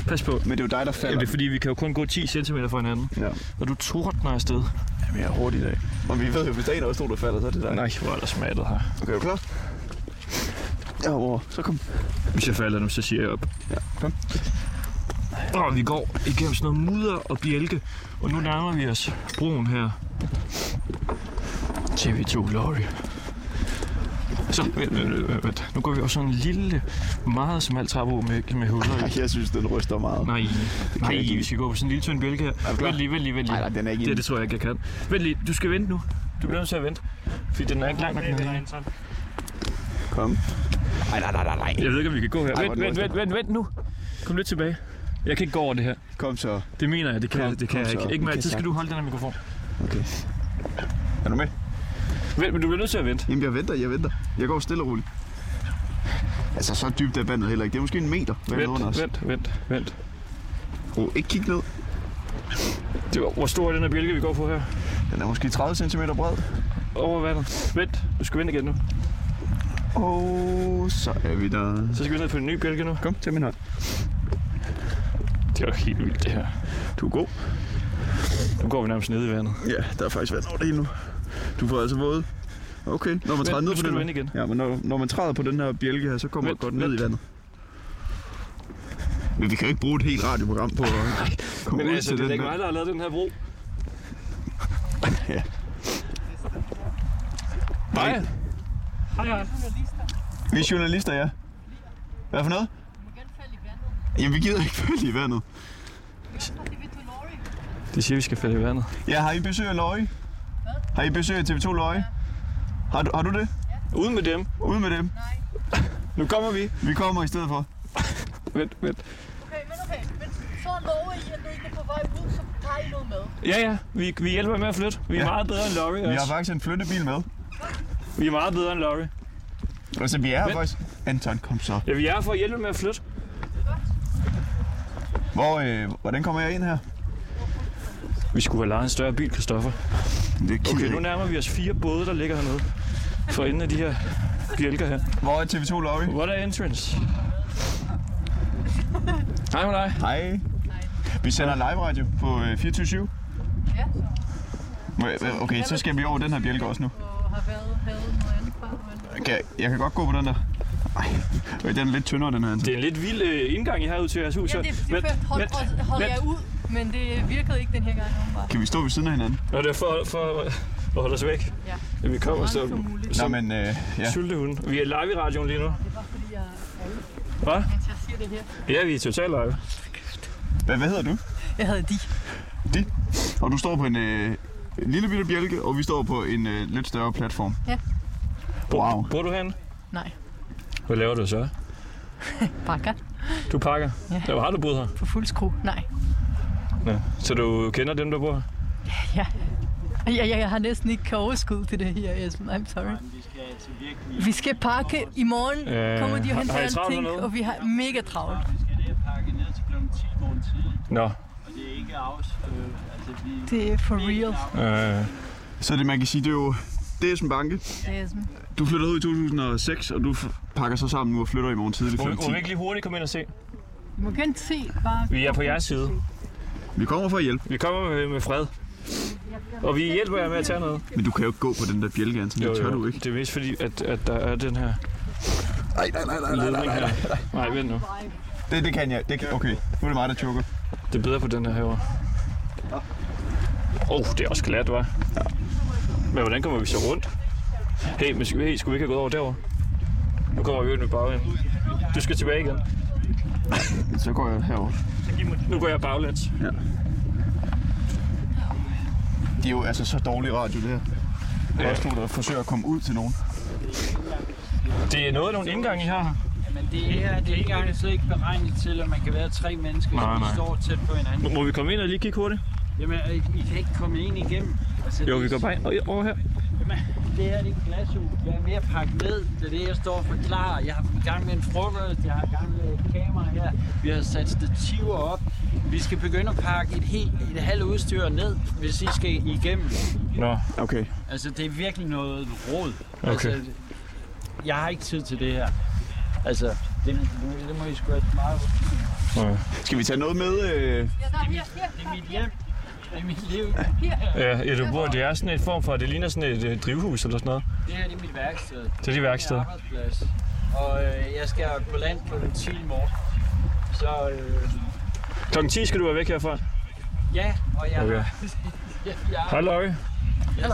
Pas på. Men det er jo dig, der Jamen, falder. det er fordi, vi kan jo kun gå 10 cm fra hinanden. Ja. Og du tordner afsted. Jamen, jeg er hurtig i dag. Og vi ved jo, hvis der er en af os to, der falder, så er det dig. Nej, hvor er der smattet her. Okay, er du klar? Ja, hvor? Så kom. Hvis jeg falder nu, så siger jeg op. Ja, kom. Og vi går igennem sådan noget mudder og bjælke. Og nu nærmer vi os broen her. TV2 Lorry. Så, vent, vent, vent, vent. Nu går vi også sådan en lille, meget smal trappe med, med huller i. Ej, jeg synes, den ryster meget. Nej, nej, jeg ikke. vi skal gå på sådan en lille tynd bjælke her. Vent lige, vent lige, vent lige. Nej, nej, den er ikke Det, det tror jeg ikke, jeg kan. Vent lige, du skal vente nu. Du bliver nødt til at vente. Fordi den er ikke lang nok. Her. Kom. Nej, nej, nej, nej, nej. Jeg ved ikke, om vi kan gå her. Vent, vent, vent, det vent, vent nu. Kom lidt tilbage. Jeg kan ikke gå over det her. Kom så. Det mener jeg, det kan, Kom, jeg, det kan jeg ikke. Ikke med, så skal du holde den her mikrofon. Okay. Er du med? Vent, men du bliver nødt til at vente. Jamen, jeg venter, jeg venter. Jeg går stille og roligt. Altså, så dybt er vandet heller ikke. Det er måske en meter vandet under os. Vent, vent, vent, vent. Oh, ikke kig ned. Det var, hvor stor er den her bjælke, vi går på her? Den er måske 30 cm bred. Over vandet. Vent, du skal vente igen nu. Og så er vi der. Så skal vi ned på en ny bjælke nu. Kom, tag min hånd. Det var helt vildt, det her. Du er god. Nu går vi nærmest ned i vandet. Ja, der er faktisk vand over det hele nu. Du får altså våde. Okay, når man træder ned på den her- igen. Ja, men når, når man træder på den her bjælke her, så kommer man Vent, godt ned vent. i vandet. Men vi kan jo ikke bruge et helt radioprogram på at komme Men ud altså, til det er den ikke her. mig, der har lavet den her bro. Ja. Nej. Hej, hej. Vi er journalister, ja. Hvad for noget? Jamen, vi gider ikke falde i vandet. De siger, vi skal falde i vandet. Ja, har I besøg af Løje? Har I besøg af TV2 Løje? Har du, har du det? Ud med dem. Ud med dem. Nu kommer vi. Vi kommer i stedet for. Vent, vent. Okay, men okay, men så lover I, at når I er på vej ud, så tager I noget med. Ja, ja. Vi, vi hjælper med at flytte. Vi er Ja. meget bedre end Laurie Vi har også. faktisk en flyttebil med. Vi er meget bedre end Laurie. Altså, vi er Men- faktisk. Anton, kom så. Ja, vi er for at hjælpe med at flytte. Hvor, øh, hvordan kommer jeg ind her? Vi skulle have lejet en større bil, Christoffer. Det er Okay, nu nærmer vi os fire både, der ligger hernede. For enden af de her bjælker her. Hvor er TV2 Løje? What er entrance? Hej med dig. Hej. Vi sender live radio på øh, 24 Ja, Må- Okay, så skal vi over den her bjælke også nu. men Okay, jeg kan godt gå på den der. Ej, øh, den er lidt tyndere, den her. Anton. Det er en lidt vild øh, indgang, I har ud til jeres hus. ja, det, Vent, før hold, hold, hold jeg ud, men det virkede ikke den her gang. åbenbart. Kan vi stå ved siden af hinanden? Nå, det er for, for at holde os væk. Ja. Ja, vi kommer Så så. Nå, som men øh, ja. sultehunde. Vi er live i radioen lige nu. Det var fordi, jeg Hvad? mens jeg siger det her. Ja, vi er totalt live. Hvad, hvad hedder du? Jeg havde de. De. Og du står på en øh, lille bitte bjælke, og vi står på en øh, lidt større platform. Ja. Wow. Bor du herinde? Nej, Hvad laver du så? bakker Du pakker? Ja. Hvor har du boet her? på fuld skrue. Nej. Ja. Så du kender dem, der bor her? Ja. Jeg, jeg, jeg har næsten ikke overskud til det her, Esben. I'm sorry. Vi skal pakke i morgen. Kommer de og henter alle ting, og vi har mega travlt. pakke ned til kl. 10 morgen tidlig, Nå. og det er ikke afs... Øh, altså, vi, Det er for real. Øh, Så det, man kan sige, det er jo... Det er Esben Banke. Det er Esben. Du flyttede ud i 2006, og du pakker så sammen nu og flytter i morgen tidlig må, vi- kl. må vi 10. ikke lige hurtigt komme ind og se? Du må gerne se bare... Vi er på jeres side. Vi kommer for at hjælpe, Vi kommer med, med fred. Og vi hjælper jer med at tage noget. men du kan jo ikke gå på den der bjælke, Anton. Det tør du ikke. Det er mest fordi, at, at der er den her Nej, nej, nej, nej, nej, nej, her. nej. Nej, vent nu. Det, det kan jeg. Det kan, okay, nu er det mig, der choker. Det er bedre på den her herovre. Åh, oh, det er også glat, hva'? Ja. Men hvordan kommer vi så rundt? Hey, men skulle, hey, skulle vi ikke have gået over derover? Nu kommer vi ud med baglæns. Du skal tilbage igen. Så går jeg herover. Nu går jeg baglæns. Det er jo altså så dårlig radio, det her. Der er også nogen, der forsøger at komme ud til nogen. Det er noget af nogle indgange, I har her. men det her det er ikke engang slet ikke beregnet til, at man kan være tre mennesker, Nej, som nej. står tæt på hinanden. Må vi komme ind og lige kigge hurtigt? Jamen, I I kan ikke komme ind igennem. Altså, Jo, det- vi går bare ind over her. Jamen, det her det er et glashus. Jeg er ved at pakke ned. Det er det, jeg står og forklarer. Jeg har i gang med en frokost. Jeg har i gang med et her. Vi har sat stativer op. Vi skal begynde at pakke et helt et halvt udstyr ned, hvis I skal igennem. Nå, Okay. Altså, det er virkelig noget råd. Okay. Altså, jeg har ikke tid til det her. Altså, det, det må I sgu have meget. ja. Skal vi tage noget med? Øh... Det er mit hjem. Det er mit liv. Ja, ja, du bor, det er sådan et form for, det ligner sådan et øh, drivhus eller sådan noget. Det her det er mit værksted. Det er dit værksted. Det er min arbejdsplads. Og øh, jeg skal på land på den 10 i morgen. Så øh, Klokken 10 skal du være væk herfra. ja, og jeg Okay. jeg, jeg Hej, Løje. Jeg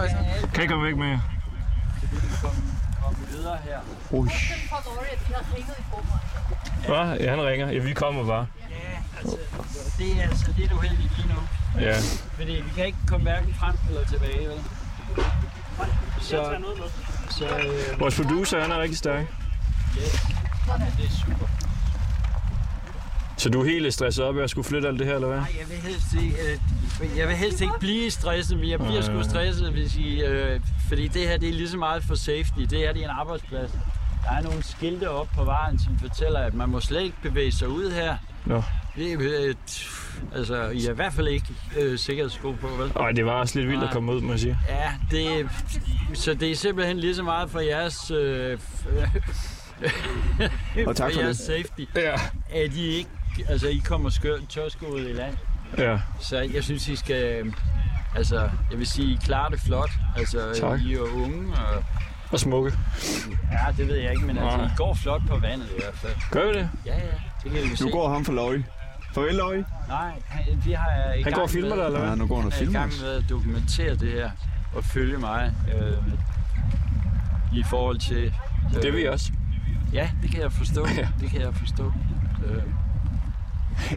Kan I komme væk med jer? videre her. Ui. Hvad? Ja, han ringer. Ja, vi kommer bare. Ja, altså, det er altså lidt uheldigt lige nu. Ja. Fordi vi kan ikke komme hverken frem eller tilbage, vel? Så, så øh, Vores producer, han er rigtig stærk. det er super. Så du er helt stresset op af at skulle flytte alt det her, eller hvad? Nej, jeg vil helst ikke, øh, jeg vil helst ikke blive stresset, men jeg bliver sgu stresset, hvis I, øh, fordi det her det er lige så meget for safety. Det her det er en arbejdsplads. Der er nogle skilte op på vejen, som fortæller, at man må slet ikke bevæge sig ud her. Nå. Det er, øh, altså, I har i hvert fald ikke øh, sikkerhedssko på, vel? Ej, det var også lidt vildt at komme ud, må jeg sige. Ja, det, så det er simpelthen lige så meget for jeres, øh, Og tak for jeres det. safety, Ja. at I ikke, altså I kommer skør, tørskoet i land. Ja. Så jeg synes, I skal... Altså, jeg vil sige, I klarer det flot. Altså, Tak. I er unge, og... Og smukke. Ja, det ved jeg ikke, men altså, Nej. I går flot på vandet i hvert fald. Gør vi det? Ja, ja, det kan vi se. Nu går ham for Løje. Farvel, Løje. Nej, han, vi har i Han går og filmer dig, eller Ja, hvad? nu går han og Han er i filmer gang med at dokumentere det her, og følge mig øh, i forhold til... Øh, Det er vi også. Ja, det kan jeg forstå. Det kan jeg forstå. Øh,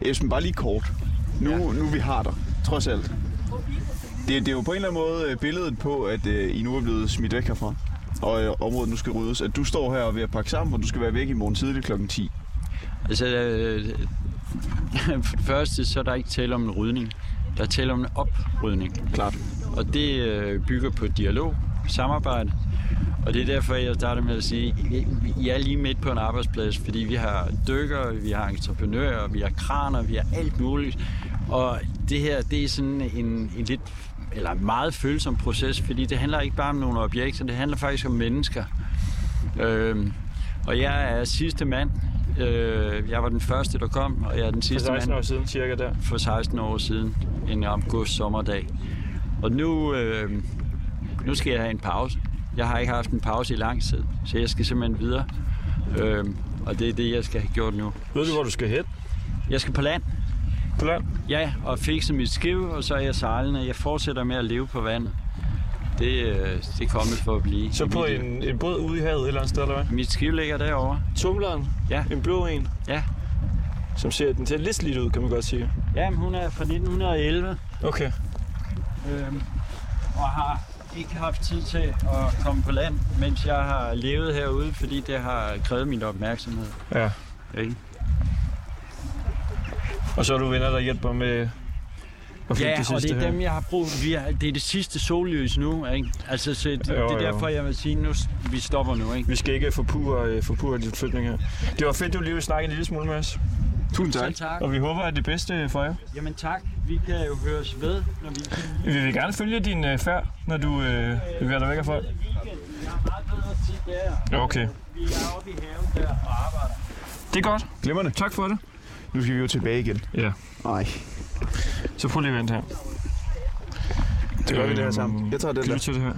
Esben, bare lige kort. Nu, nu vi har dig, trods alt. det, det er jo på en eller anden måde øh, billedet på, at øh, I nu er blevet smidt væk herfra. Og øh, området nu skal ryddes. At du står her og er ved at pakke sammen, og du skal være væk i morgen tidlig kl. 10. Altså, øh, for det første, så er der ikke tale om en rydning. Der er tale om en oprydning. Klart. Og det øh, bygger på dialog, samarbejde. Og det er derfor, jeg starter med at sige, at I er lige midt på en arbejdsplads, fordi vi har dykkere, vi har entreprenører, vi har kraner, vi har alt muligt. Og det her, det er sådan en, en lidt eller en meget følsom proces, fordi det handler ikke bare om nogle objekter, det handler faktisk om mennesker. Øhm, og jeg er sidste mand. Øh, jeg var den første, der kom, og jeg er den For sidste 16 mand år siden cirka der. for 16 år siden, en august sommerdag. Og nu, øh, nu skal jeg have en pause. Jeg har ikke haft en pause i lang tid, så jeg skal simpelthen videre. Øh, og det er det, jeg skal have gjort nu. Ved du, hvor du skal hen? Jeg skal på land. På land? Ja, og fikse mit skiv, og så er jeg sejlende. Jeg fortsætter med at leve på vandet. Det, øh, det er kommet for at blive. Så på mit liv. en, en båd ude i havet et eller andet sted, eller hvad? Mit skiv ligger derovre. Tumleren? Ja. En blå en? Ja. Som ser, den ser lidt slidt ud, kan man godt sige. Jamen, hun er fra 1911. Okay. øhm, og har ikke haft tid til at komme på land, mens jeg har levet herude, fordi det har krævet min opmærksomhed. Ja. Ikke? Og så er du venner, der hjælper med Ja, det og det er her. dem, jeg har brug vi har, Det er det sidste sollys nu, ikke? Altså, så det, Jo, det er jo. derfor, jeg vil sige, nu vi stopper nu, ikke? Vi skal ikke forpure, øh, forpure dit flytning her. Det var fedt, du lige snakke en lille smule med os. Tusind Selv tak. Og vi håber, at det bedste for jer. Jamen tak. Vi kan jo høres ved, når vi Vi vil gerne følge din øh, færd, når du øh, bevæger dig væk herfra. Jeg har meget bedre tid der. Ja, okay. Vi er oppe i haven der og arbejder. Det er godt. Glimrende. Tak for det. Nu skal vi jo tilbage igen. Ja. Nej. Så prøv lige at vente her. Det gør vi det her Øhm, sammen. Jeg tager den Kan der. du til det her?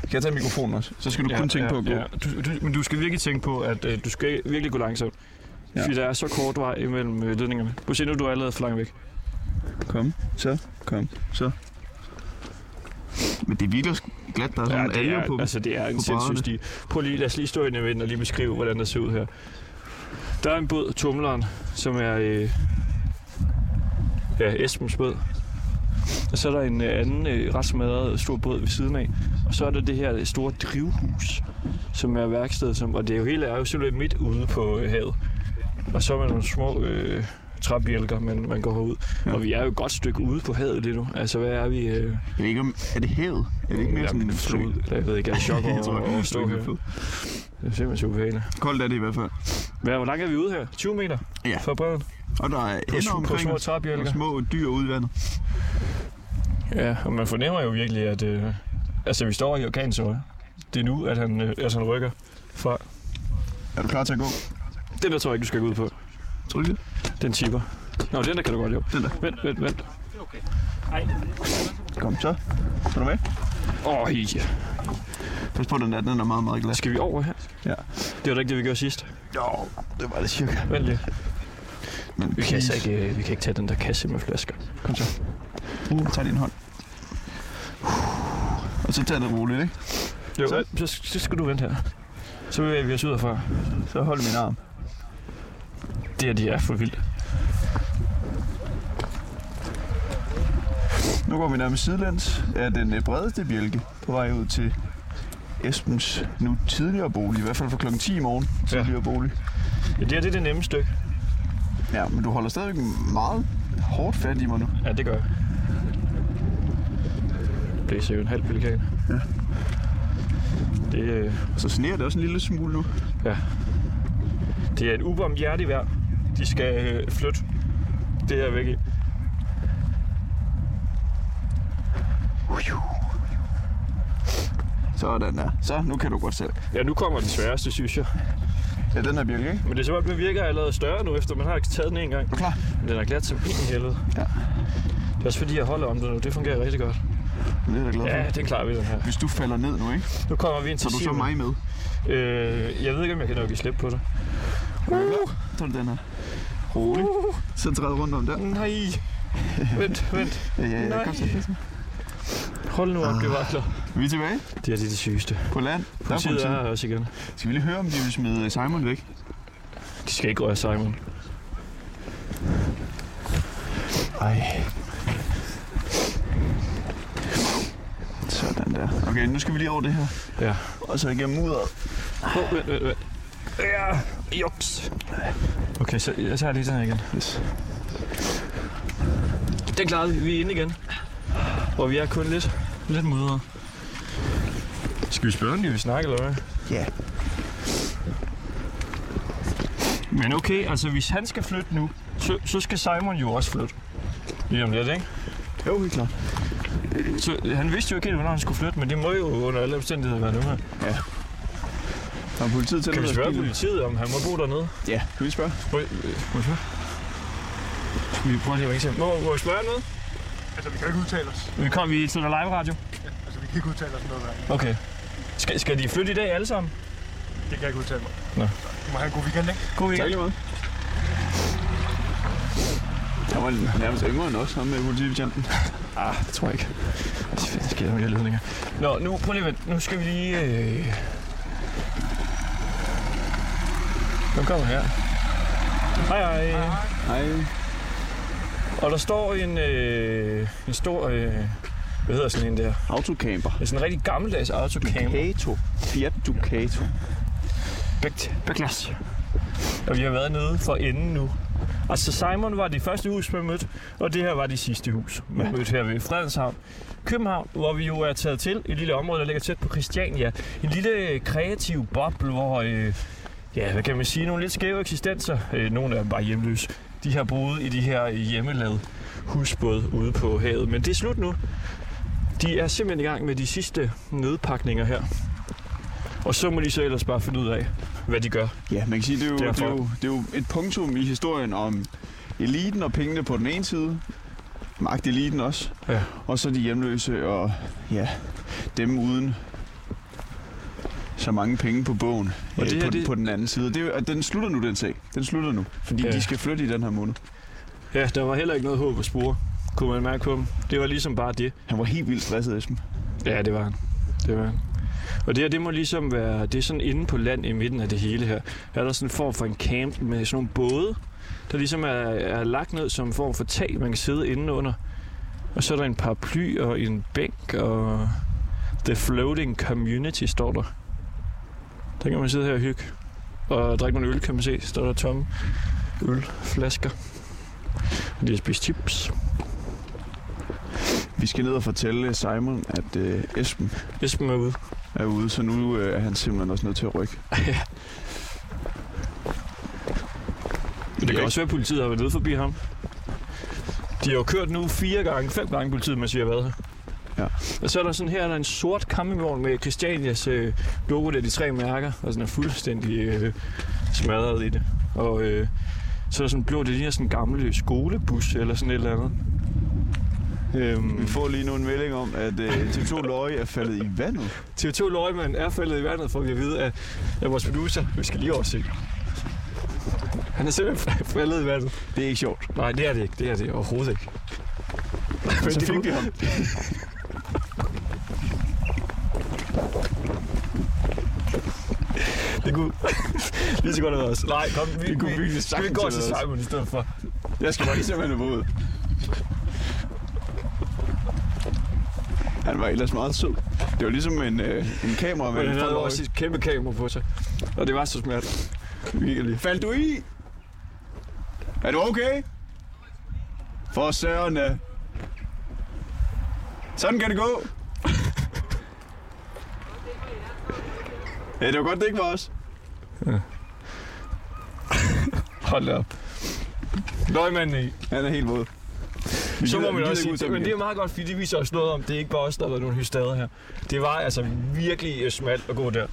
Kan jeg tage mikrofonen også? Så skal du kun tænke på at gå. Ja. Du, du, men du skal virkelig tænke på, at øh, du skal virkelig gå langsomt. Ja. Fordi der er så kort vej imellem øh, ledningerne. Nu, du er allerede for langt væk. Kom, så, kom, så. Men det virker sk- glat, der er sådan Ja, det er, på altså, det er en sindssyg sti. Prøv lige, lad os lige stå inde i vinden og lige beskrive, hvordan det ser ud her. Der er en båd, Tumleren, som er øh, ja, Esbens båd. Og så er der en øh, anden øh, ret smadret stor båd ved siden af. Og så er der det her store drivhus, som er værkstedet, som, og det er jo hele er jo simpelthen midt ude på øh, havet. Og så er der nogle små øh, træbjælker, man, man går herud. Ja. Og vi er jo et godt stykke ude på havet lige nu. Altså, hvad er vi? Øh, Jeg ved ikke, om, er det havet? Er det ikke mere sådan en flod? Jeg ved ikke, jeg er i chok Jeg tror, over, over at stå er her. flod. Det er simpelthen ubehageligt. Koldt er det i hvert fald. Hvad, hvor langt er vi ude her? 20 meter Ja. fra bredden? Og der er På, omkring små træbjælker? og små dyr ude i vandet. Ja, og man fornemmer jo virkelig, at øh, altså, vi står i orkansøje. Det er nu, at han, øh, altså, han rykker fra. Er du klar til at gå? Den der tror jeg ikke, du skal gå ud på. Tror du det? Den chipper. Nå, den der kan du godt, jo. Den der. Vent, vent, vent. Kom så. Er du med? Åh, oh, ja. Pas på, den der, den er meget, meget glas. Skal vi over her? Ja. Det var da ikke det, vi gjorde sidst. Jo, det var det cirka. Vent lige. Men Vi kan, altså ikke, øh, vi kan ikke tage den der kasse med flasker. Kom så. Uh, tag din hånd. Og så tag det roligt, ikke? Jo, Så- så, så, så skal du vente her. Så bevæger vi os ud herfra. Så hold min arm. Det her, de er for vildt. Nu går vi nærmest sidelæns af den øh, bredeste bjælke på vej ud til Esbens nu tidligere bolig. I hvert fald fra klokken 10 i morgen tidligere bolig. Ja, det her det er det nemme stykke. Ja, men du holder stadigvæk meget hårdt fat i mig nu. Ja, det gør jeg. Det blæser jo en halv pelikan. Ja. Det, øh, Og så sneer det også en lille smule nu. det er et ubarmhjertigt vejr. De skal øh, flytte det her væk i. Sådan der. Så, nu kan du godt selv. Ja, nu kommer den sværeste, synes jeg. Ja, den her bjælke, ikke? Men det er som om, den virker allerede større nu, efter man har taget den en gang. Er klar? Men den er glat som i helvede. Ja. Det er også fordi, jeg holder om det nu. Det fungerer rigtig godt. Det er jeg glad for. Ja, det klarer vi den her. Hvis du falder ned nu, ikke? Nu kommer vi ind Så til er du så mig med. Øh, jeg ved ikke, om jeg kan nok give slip på det. Så er det den her. Rolig. Så træd rundt om der. Nej. Vent, vent. Ja, ja, ja. Nej. Kom så. Hold nu op, Ah. det vakler. Vi er tilbage Det er det, det sygeste. på land. Der er Politiet er politiet. her også igen. Skal vi lige høre, om de vil smide Simon væk? De skal ikke røre Simon. Ej. der. Okay, nu skal vi lige over det her. Ja. Og så igennem mudderet. Oh, vent, vent, vent. Ja, juks. Okay, så jeg tager lige den her igen. Yes. Den klarede vi. Vi er inde igen. Og vi er kun lidt, lidt mudret. Skal vi spørge, om de vil snakke, eller hvad? Ja. Men okay, altså hvis han skal flytte nu, så, så skal Simon jo også flytte. Lige om lidt, ikke? Jo, helt klart. Så han vidste jo ikke helt, hvornår han skulle flytte, men det må jo under alle omstændigheder være nu her. Har politiet til Kan vi spørge politiet, om han må bo dernede? Ja, kan vi spørge? Må, må vi spørge? Skal vi prøve lige at ringe til ham? Må, må vi spørge noget? Altså, vi kan ikke udtale os. Vi kommer, vi til live radio. Altså, vi kan ikke udtale os noget der. Okay. Skal, skal de flytte i dag alle sammen? Det kan jeg ikke udtale mig. Nå. Du må have en god weekend, ikke? God Tak weekend. lige meget. Han var nærmest yngre end os, ham med politibetjenten. Ah, det tror jeg ikke. Det er fedt, skal jeg mere ledninger. Nå, nu, prøv lige at vente. Nu skal vi lige... Øh... Nu kommer her. Hej, hej. Hej. Og der står en, øh, en stor... Øh, hvad hedder sådan en der? Autocamper. Det er sådan en rigtig gammeldags autocamper. Ducato. Fiat Ducato. Bægt, Bæklas. Og vi har været nede for enden nu. Altså Simon var det første hus, man mødte, og det her var det sidste hus, man Ja. mødte her ved Fredenshavn. København, hvor vi jo er taget til, et lille område, der ligger tæt på Christiania. En lille kreativ boble, hvor, øh, ja, hvad kan man sige, nogle lidt skæve eksistenser, øh, nogle af dem bare hjemløse, de har boet i de her øh, hjemmelavede husbåde ude på havet. Men det er slut nu. De er simpelthen i gang med de sidste nødpakninger her. Og så må de så ellers bare finde ud af, hvad de gør. Ja, man kan sige, det er, jo, det, er jo, det er jo et punktum i historien om eliten og pengene på den ene side, magteliten også, Ja. og så de hjemløse og ja, dem uden så mange penge på bogen Og øh, det her, på, den, det- på den anden side. Det at den slutter nu, den sag. Den slutter nu, fordi Ja. de skal flytte i den her måned. Ja, der var heller ikke noget håb at spore, kunne man mærke på dem. Det var ligesom bare det. Han var helt vildt stresset, Esben. Ja, det var han. Det var han. Og det her, det må ligesom være, det er sådan inde på land i midten af det hele her. Her er der sådan en form for en camp med sådan nogle både, der ligesom er, er lagt ned som en form for tag, man kan sidde inde under. Og så er der en paraply og en bænk, og The Floating Community står der. Der kan man sidde her og hygge. Og drikke nogle øl, kan man se. Står der tomme ølflasker. Og de har spist chips. Vi skal ned og fortælle Simon, at øh, Esben Esben er ude. er ude, så nu øh, er han simpelthen også nødt til at rykke. Men det kan også være, at politiet har været nede forbi ham. De har jo kørt nu fire gange, fem gange politiet, mens vi har været her. Ja. Og så er der sådan her, der er en sort campingvogn med Christianias øh, logo, der er de tre mærker, og sådan er fuldstændig øh, smadret i det. Og øh, så er der sådan en blå, det ligner sådan en gammel skolebus eller sådan et eller andet. Øhm, Vi får lige nu en melding om, at øh, TV2 Løje er faldet i vandet. TV2 Løgman er faldet i vandet, får vi at vide af, af vores producer. Vi skal lige overse. Han er simpelthen faldet i vandet. Det er ikke sjovt. Nej, det er det ikke. Det er det overhovedet ikke. Men Så fik vi ham. Det kunne lige så godt have været os. Nej, kom, vi, Det kunne vi, virkelig vi går til. Simon i stedet for. Jeg skal bare lige simpelthen have ud. Han var ellers meget sød. Det var ligesom en, øh, en kamera med Men han havde også et kæmpe kamera på sig. Og det var så smert. Virkelig. Faldt du i? Er du okay? For søren da. Sådan kan det gå. Ja, det var godt, det ikke var os. Hold da op. Løgmanden i. Han er helt våd. Vi Så må man vi også sige, men det er meget godt, fordi det viser os noget om, det er ikke bare os, der har været nogle hystader her. Det var altså virkelig øh, smalt at gå der.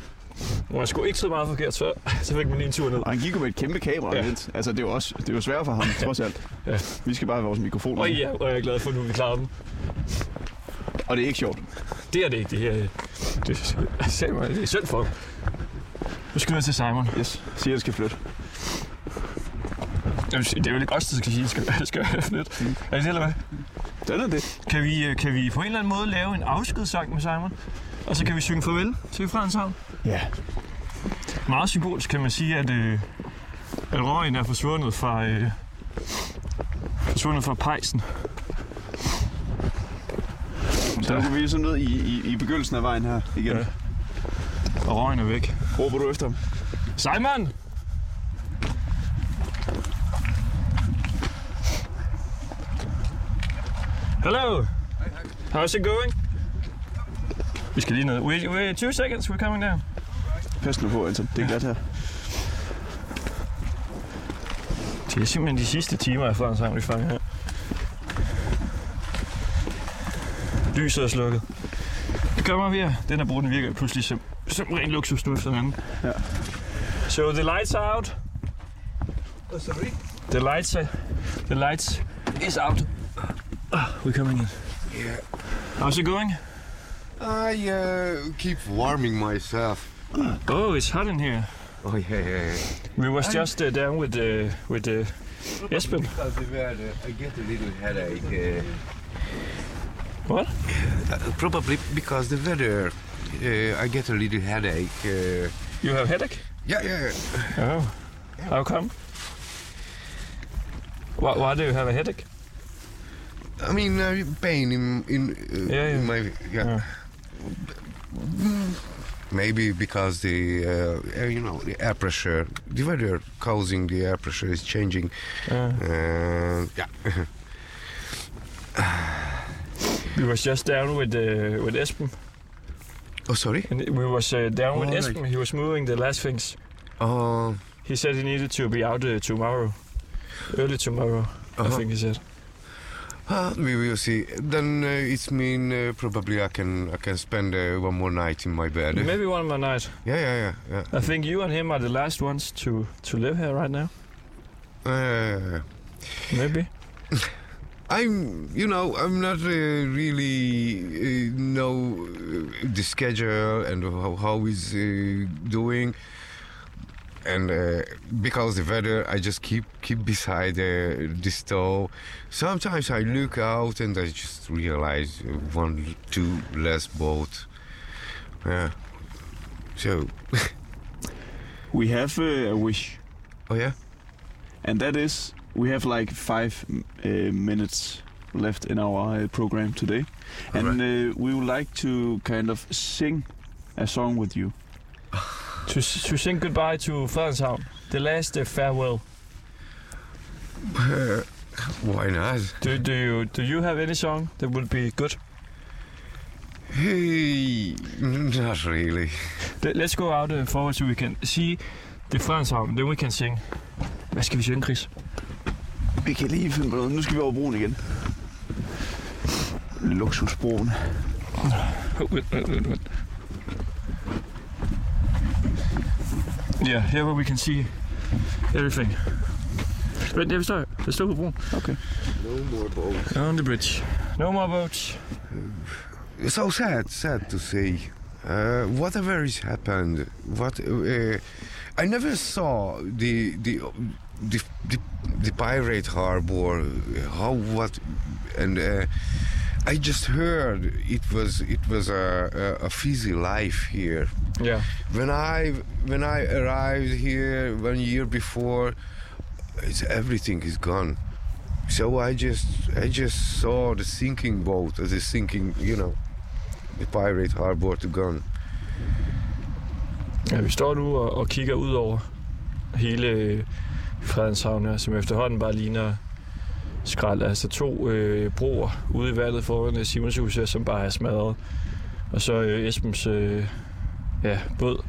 Og man skulle ikke så meget forkert, så, så fik man lige en tur ned. Og han gik jo med et kæmpe kamera. Ja. Ja. Altså, det er jo også det er jo svært for ham, trods alt. Ja. Vi skal bare have vores mikrofoner. Og ja, og jeg er glad for, at nu vi klarer den. Og det er ikke sjovt. Det er det ikke, det her. Det, det, det er synd for ham. Nu skal vi til Simon. Yes. Siger, at skal flytte. Jamen, Det er jo ikke os, der skal sige, at skal, skal flytte. Er det det, eller hvad? Den er det. Kan vi, øh, kan vi på en eller anden måde lave en afskedssang med Simon? Og så kan vi synge farvel til Fredenshavn? Ja. Meget symbolisk kan man sige, at, øh, at røgen er forsvundet fra, øh, forsvundet fra pejsen. Så nu går vi så ned i, i, i begyndelsen af vejen her igen. Ja. Og røgen er væk. Råber du efter ham? Simon! Hello! How's it going? Vi skal lige ned. Wait, wait two seconds, we're coming down. Pas nu på, Anton. Det er glat her. Det er simpelthen de sidste timer af Fredenshavn, vi fanger her. Lyset er slukket. Det kommer vi her. Den her bro, den virker pludselig som, som ren luksus nu efter den anden. Ja. So the lights are out. Oh, sorry? The lights are, the lights is out. Ah, we're coming in. Yeah. How's it going? I uh, keep warming myself. Oh, it's hot in here. Oh, yeah, yeah, yeah. We was just uh, down with uh, with the uh, Esben. Because the weather, I get a little headache. Uh, What? uh, probably because the weather, uh, I get a little headache. Uh, You have headache? yeah, yeah. Oh. How come? Why, why do you have a headache? I mean, uh, pain in in, uh, Yeah, yeah. in my yeah. Yeah. Maybe because the uh, uh, you know the air pressure, the weather causing the air pressure is changing. Uh, Uh, yeah. we was just down with uh, with Esben. Oh, sorry. And we was uh, down with Oh, Esben. He was moving the last things. Oh, He said he needed to be out uh, tomorrow. Early tomorrow, I Uh-huh. think he said. uh, we will see. Then uh, it's mean uh, probably I can I can spend uh, one more night in my bed. Maybe one more night. Yeah, yeah, yeah, yeah. I think you and him are the last ones to, to live here right now. Uh, Maybe. I'm, you know, I'm not uh, really uh, know uh, the schedule and how, how he's uh, doing, and uh, because the weather, I just keep keep beside uh, the stove. Sometimes I look out and I just realize one, two less boat. Yeah. So, We have uh, a wish. oh yeah. And that is, we have like five uh, minutes left in our uh, program today. And uh, we would like to kind of sing a song with you. To, to sing goodbye to Fredenshavn. The last uh, farewell. Why not? Do, do you do you have any song that would be good? Hey, not really. Let- Let's go out uh, forward so we can see the Fredenshavn. Then we can sing. Hvad skal vi synge, Chris? Vi kan lige finde på noget. Nu skal vi over broen igen. Luksusbroen. Yeah, here where we can see everything. Vent, jeg stå, jeg står på broen. Okay. No more boats. On the bridge. No more boats. so sad, sad to say. Uh, whatever has happened, what uh, I never saw the the the the, the pirate harbor. How what and uh, I just heard it was it was a, a, a fizzy life here. Yeah. When I when I arrived here one year before, it's, everything is gone. So I just I just saw the sinking boat, the sinking, you know, the pirate harbor to gone. Ja, vi står nu og, og kigger ud over hele Fredenshavn her, som efterhånden bare ligner skrald. Altså to øh, broer ude i vandet foran øh, Simons hus her, som bare er smadret. Og så øh, Esbens øh, ja, båd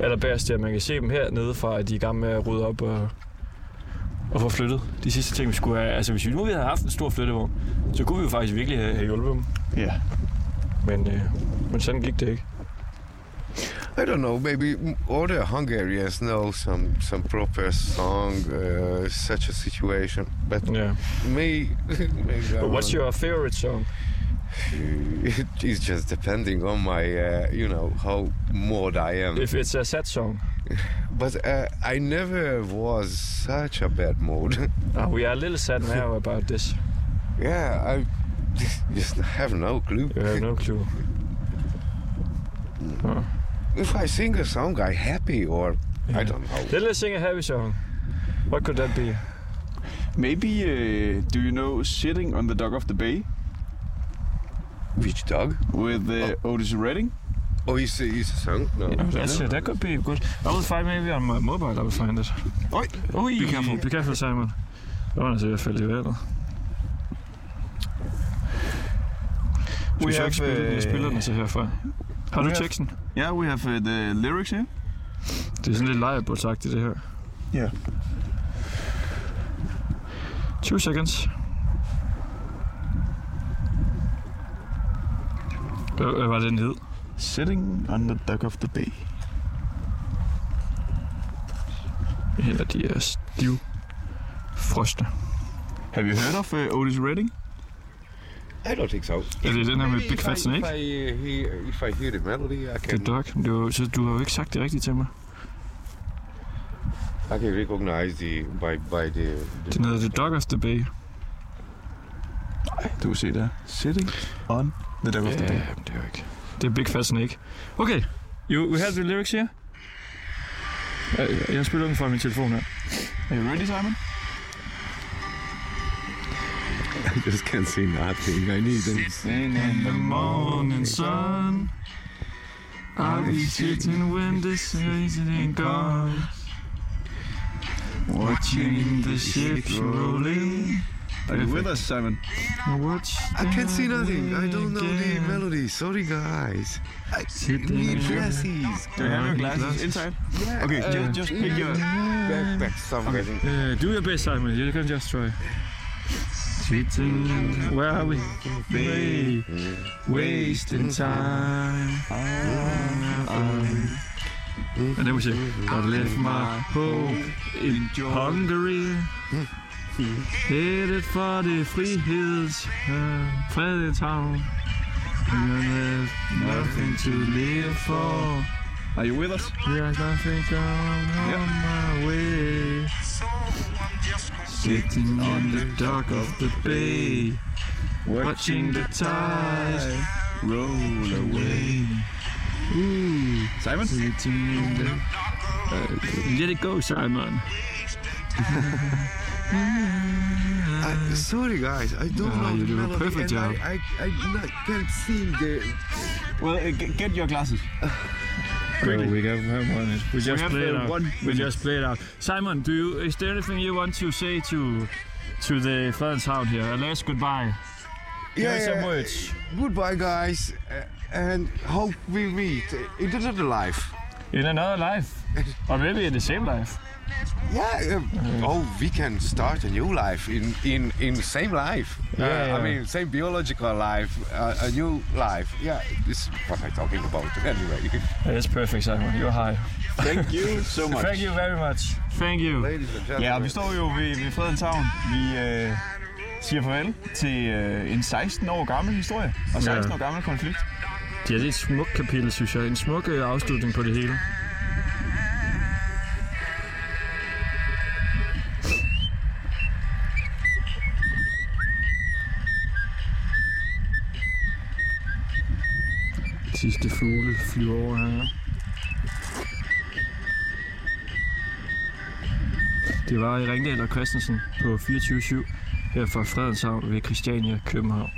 allerbærst der. Man kan se dem her nede fra, at de er i gang med at rydde op og, og få flyttet de sidste ting, vi skulle have. Altså hvis vi nu havde haft en stor flyttevogn, så kunne vi jo faktisk virkelig have, have hjulpet dem. Ja. Men, øh, men sådan gik det ikke. I don't know, maybe other Hungarians know some some proper song, uh, such a situation, but Yeah. me, maybe But what's your favorite song? It is just depending on my, uh, you know, how mod I am. If it's a sad song. But uh, I never was such a bad mood. Uh, we are a little sad now about this. yeah, I just have no clue. You have no clue. Uh, If I sing a song, I happy or I Yeah. don't know. then let's sing a heavy song. What could that be? Maybe, uh, do you know Sitting on the Dock of the Bay? Which dog? With uh, Otis Redding. Oh, he's, he's a song? No. That's, uh, that could be good. I will find maybe on my mobile, I will find it. Oj, Ui, Be careful. Be careful, Simon. Der var altså ved at falde i vandet. Skal vi We så ikke spille, den så herfra? Har du teksten? Yeah, we have uh, the lyrics here. Det er sådan lidt lejrebådsagtigt, det her. Ja. Two seconds. Hvad, hvad var det, den hed? Sitting on the dock of the bay. Eller de er stiv frosne. Have you heard of uh, Otis Redding? I don't think so. Er det den her med Big if Fat I- Snake? If I, hear, if I hear the melody, I The can, Dog. Det var, så du har jo ikke sagt det rigtigt til mig. I can recognize the by by the. the Den hedder The Dog of the Bay. Du kan se der. Sitting on the dock of the bay. det er jo ikke. Det er Big Fat Snake. Okay, you, we have the lyrics here. Jeg, jeg spiller den fra min telefon her. Are you ready, Simon? I just can't see nothing. I need them. In the morning sun I'll be sitting when the season comes Watching the ships rolling Are you with us, Simon? Watch I can't see nothing. I don't know the melody. Sorry, guys. I Sitting need glasses. Do you have your glasses glasses. inside? Yeah, Okay, uh, just, just pick your... back, back somewhere. Uh, do your best, Simon. You can just try. Sitting, where are we? Way, wasting time. And then we say, I left my home in Hungary. Headed for the friheds, uh, Frederikshavn. And there's nothing to live for. Are you with us? There's nothing on my way. Sitting on the dock of the bay, watching the tide roll away. Ooh, Simon? sitting in the. Uh, let it go, Simon. I, sorry, guys. I don't Ah, know you the do a perfect job. I, I, I can't see the. Well, uh, get your glasses. Quickly. we have one. We just have, play it uh, out. one we minute. just play it out. Simon, do you? Is there anything you want to say to to the Frederikshavn here? A last goodbye. Give us some words. Goodbye, guys, uh, and hope we meet in another life. In another life, or maybe in the same life. Yeah. um, oh, we can start a new life in in in same life. Yeah, Uh, yeah. I mean, same biological life, uh, a new life. Yeah. This is what I'm talking about. Anyway, That's perfect, Simon. You're high. Thank you so much. Thank you very much. Thank you. ladies and gentlemen. Ja, og vi står jo ved, ved Fredenshavn. Vi øh, siger farvel til øh, en 16 år gammel historie og 16 Ja. år gammel konflikt. Ja, det er et smukt kapitel, synes jeg. En smuk øh, afslutning på det hele. Sidste fugle flyver over her. Det var i Ringdal og Christensen på 24-7 her fra Fredenshavn ved Christiania, København.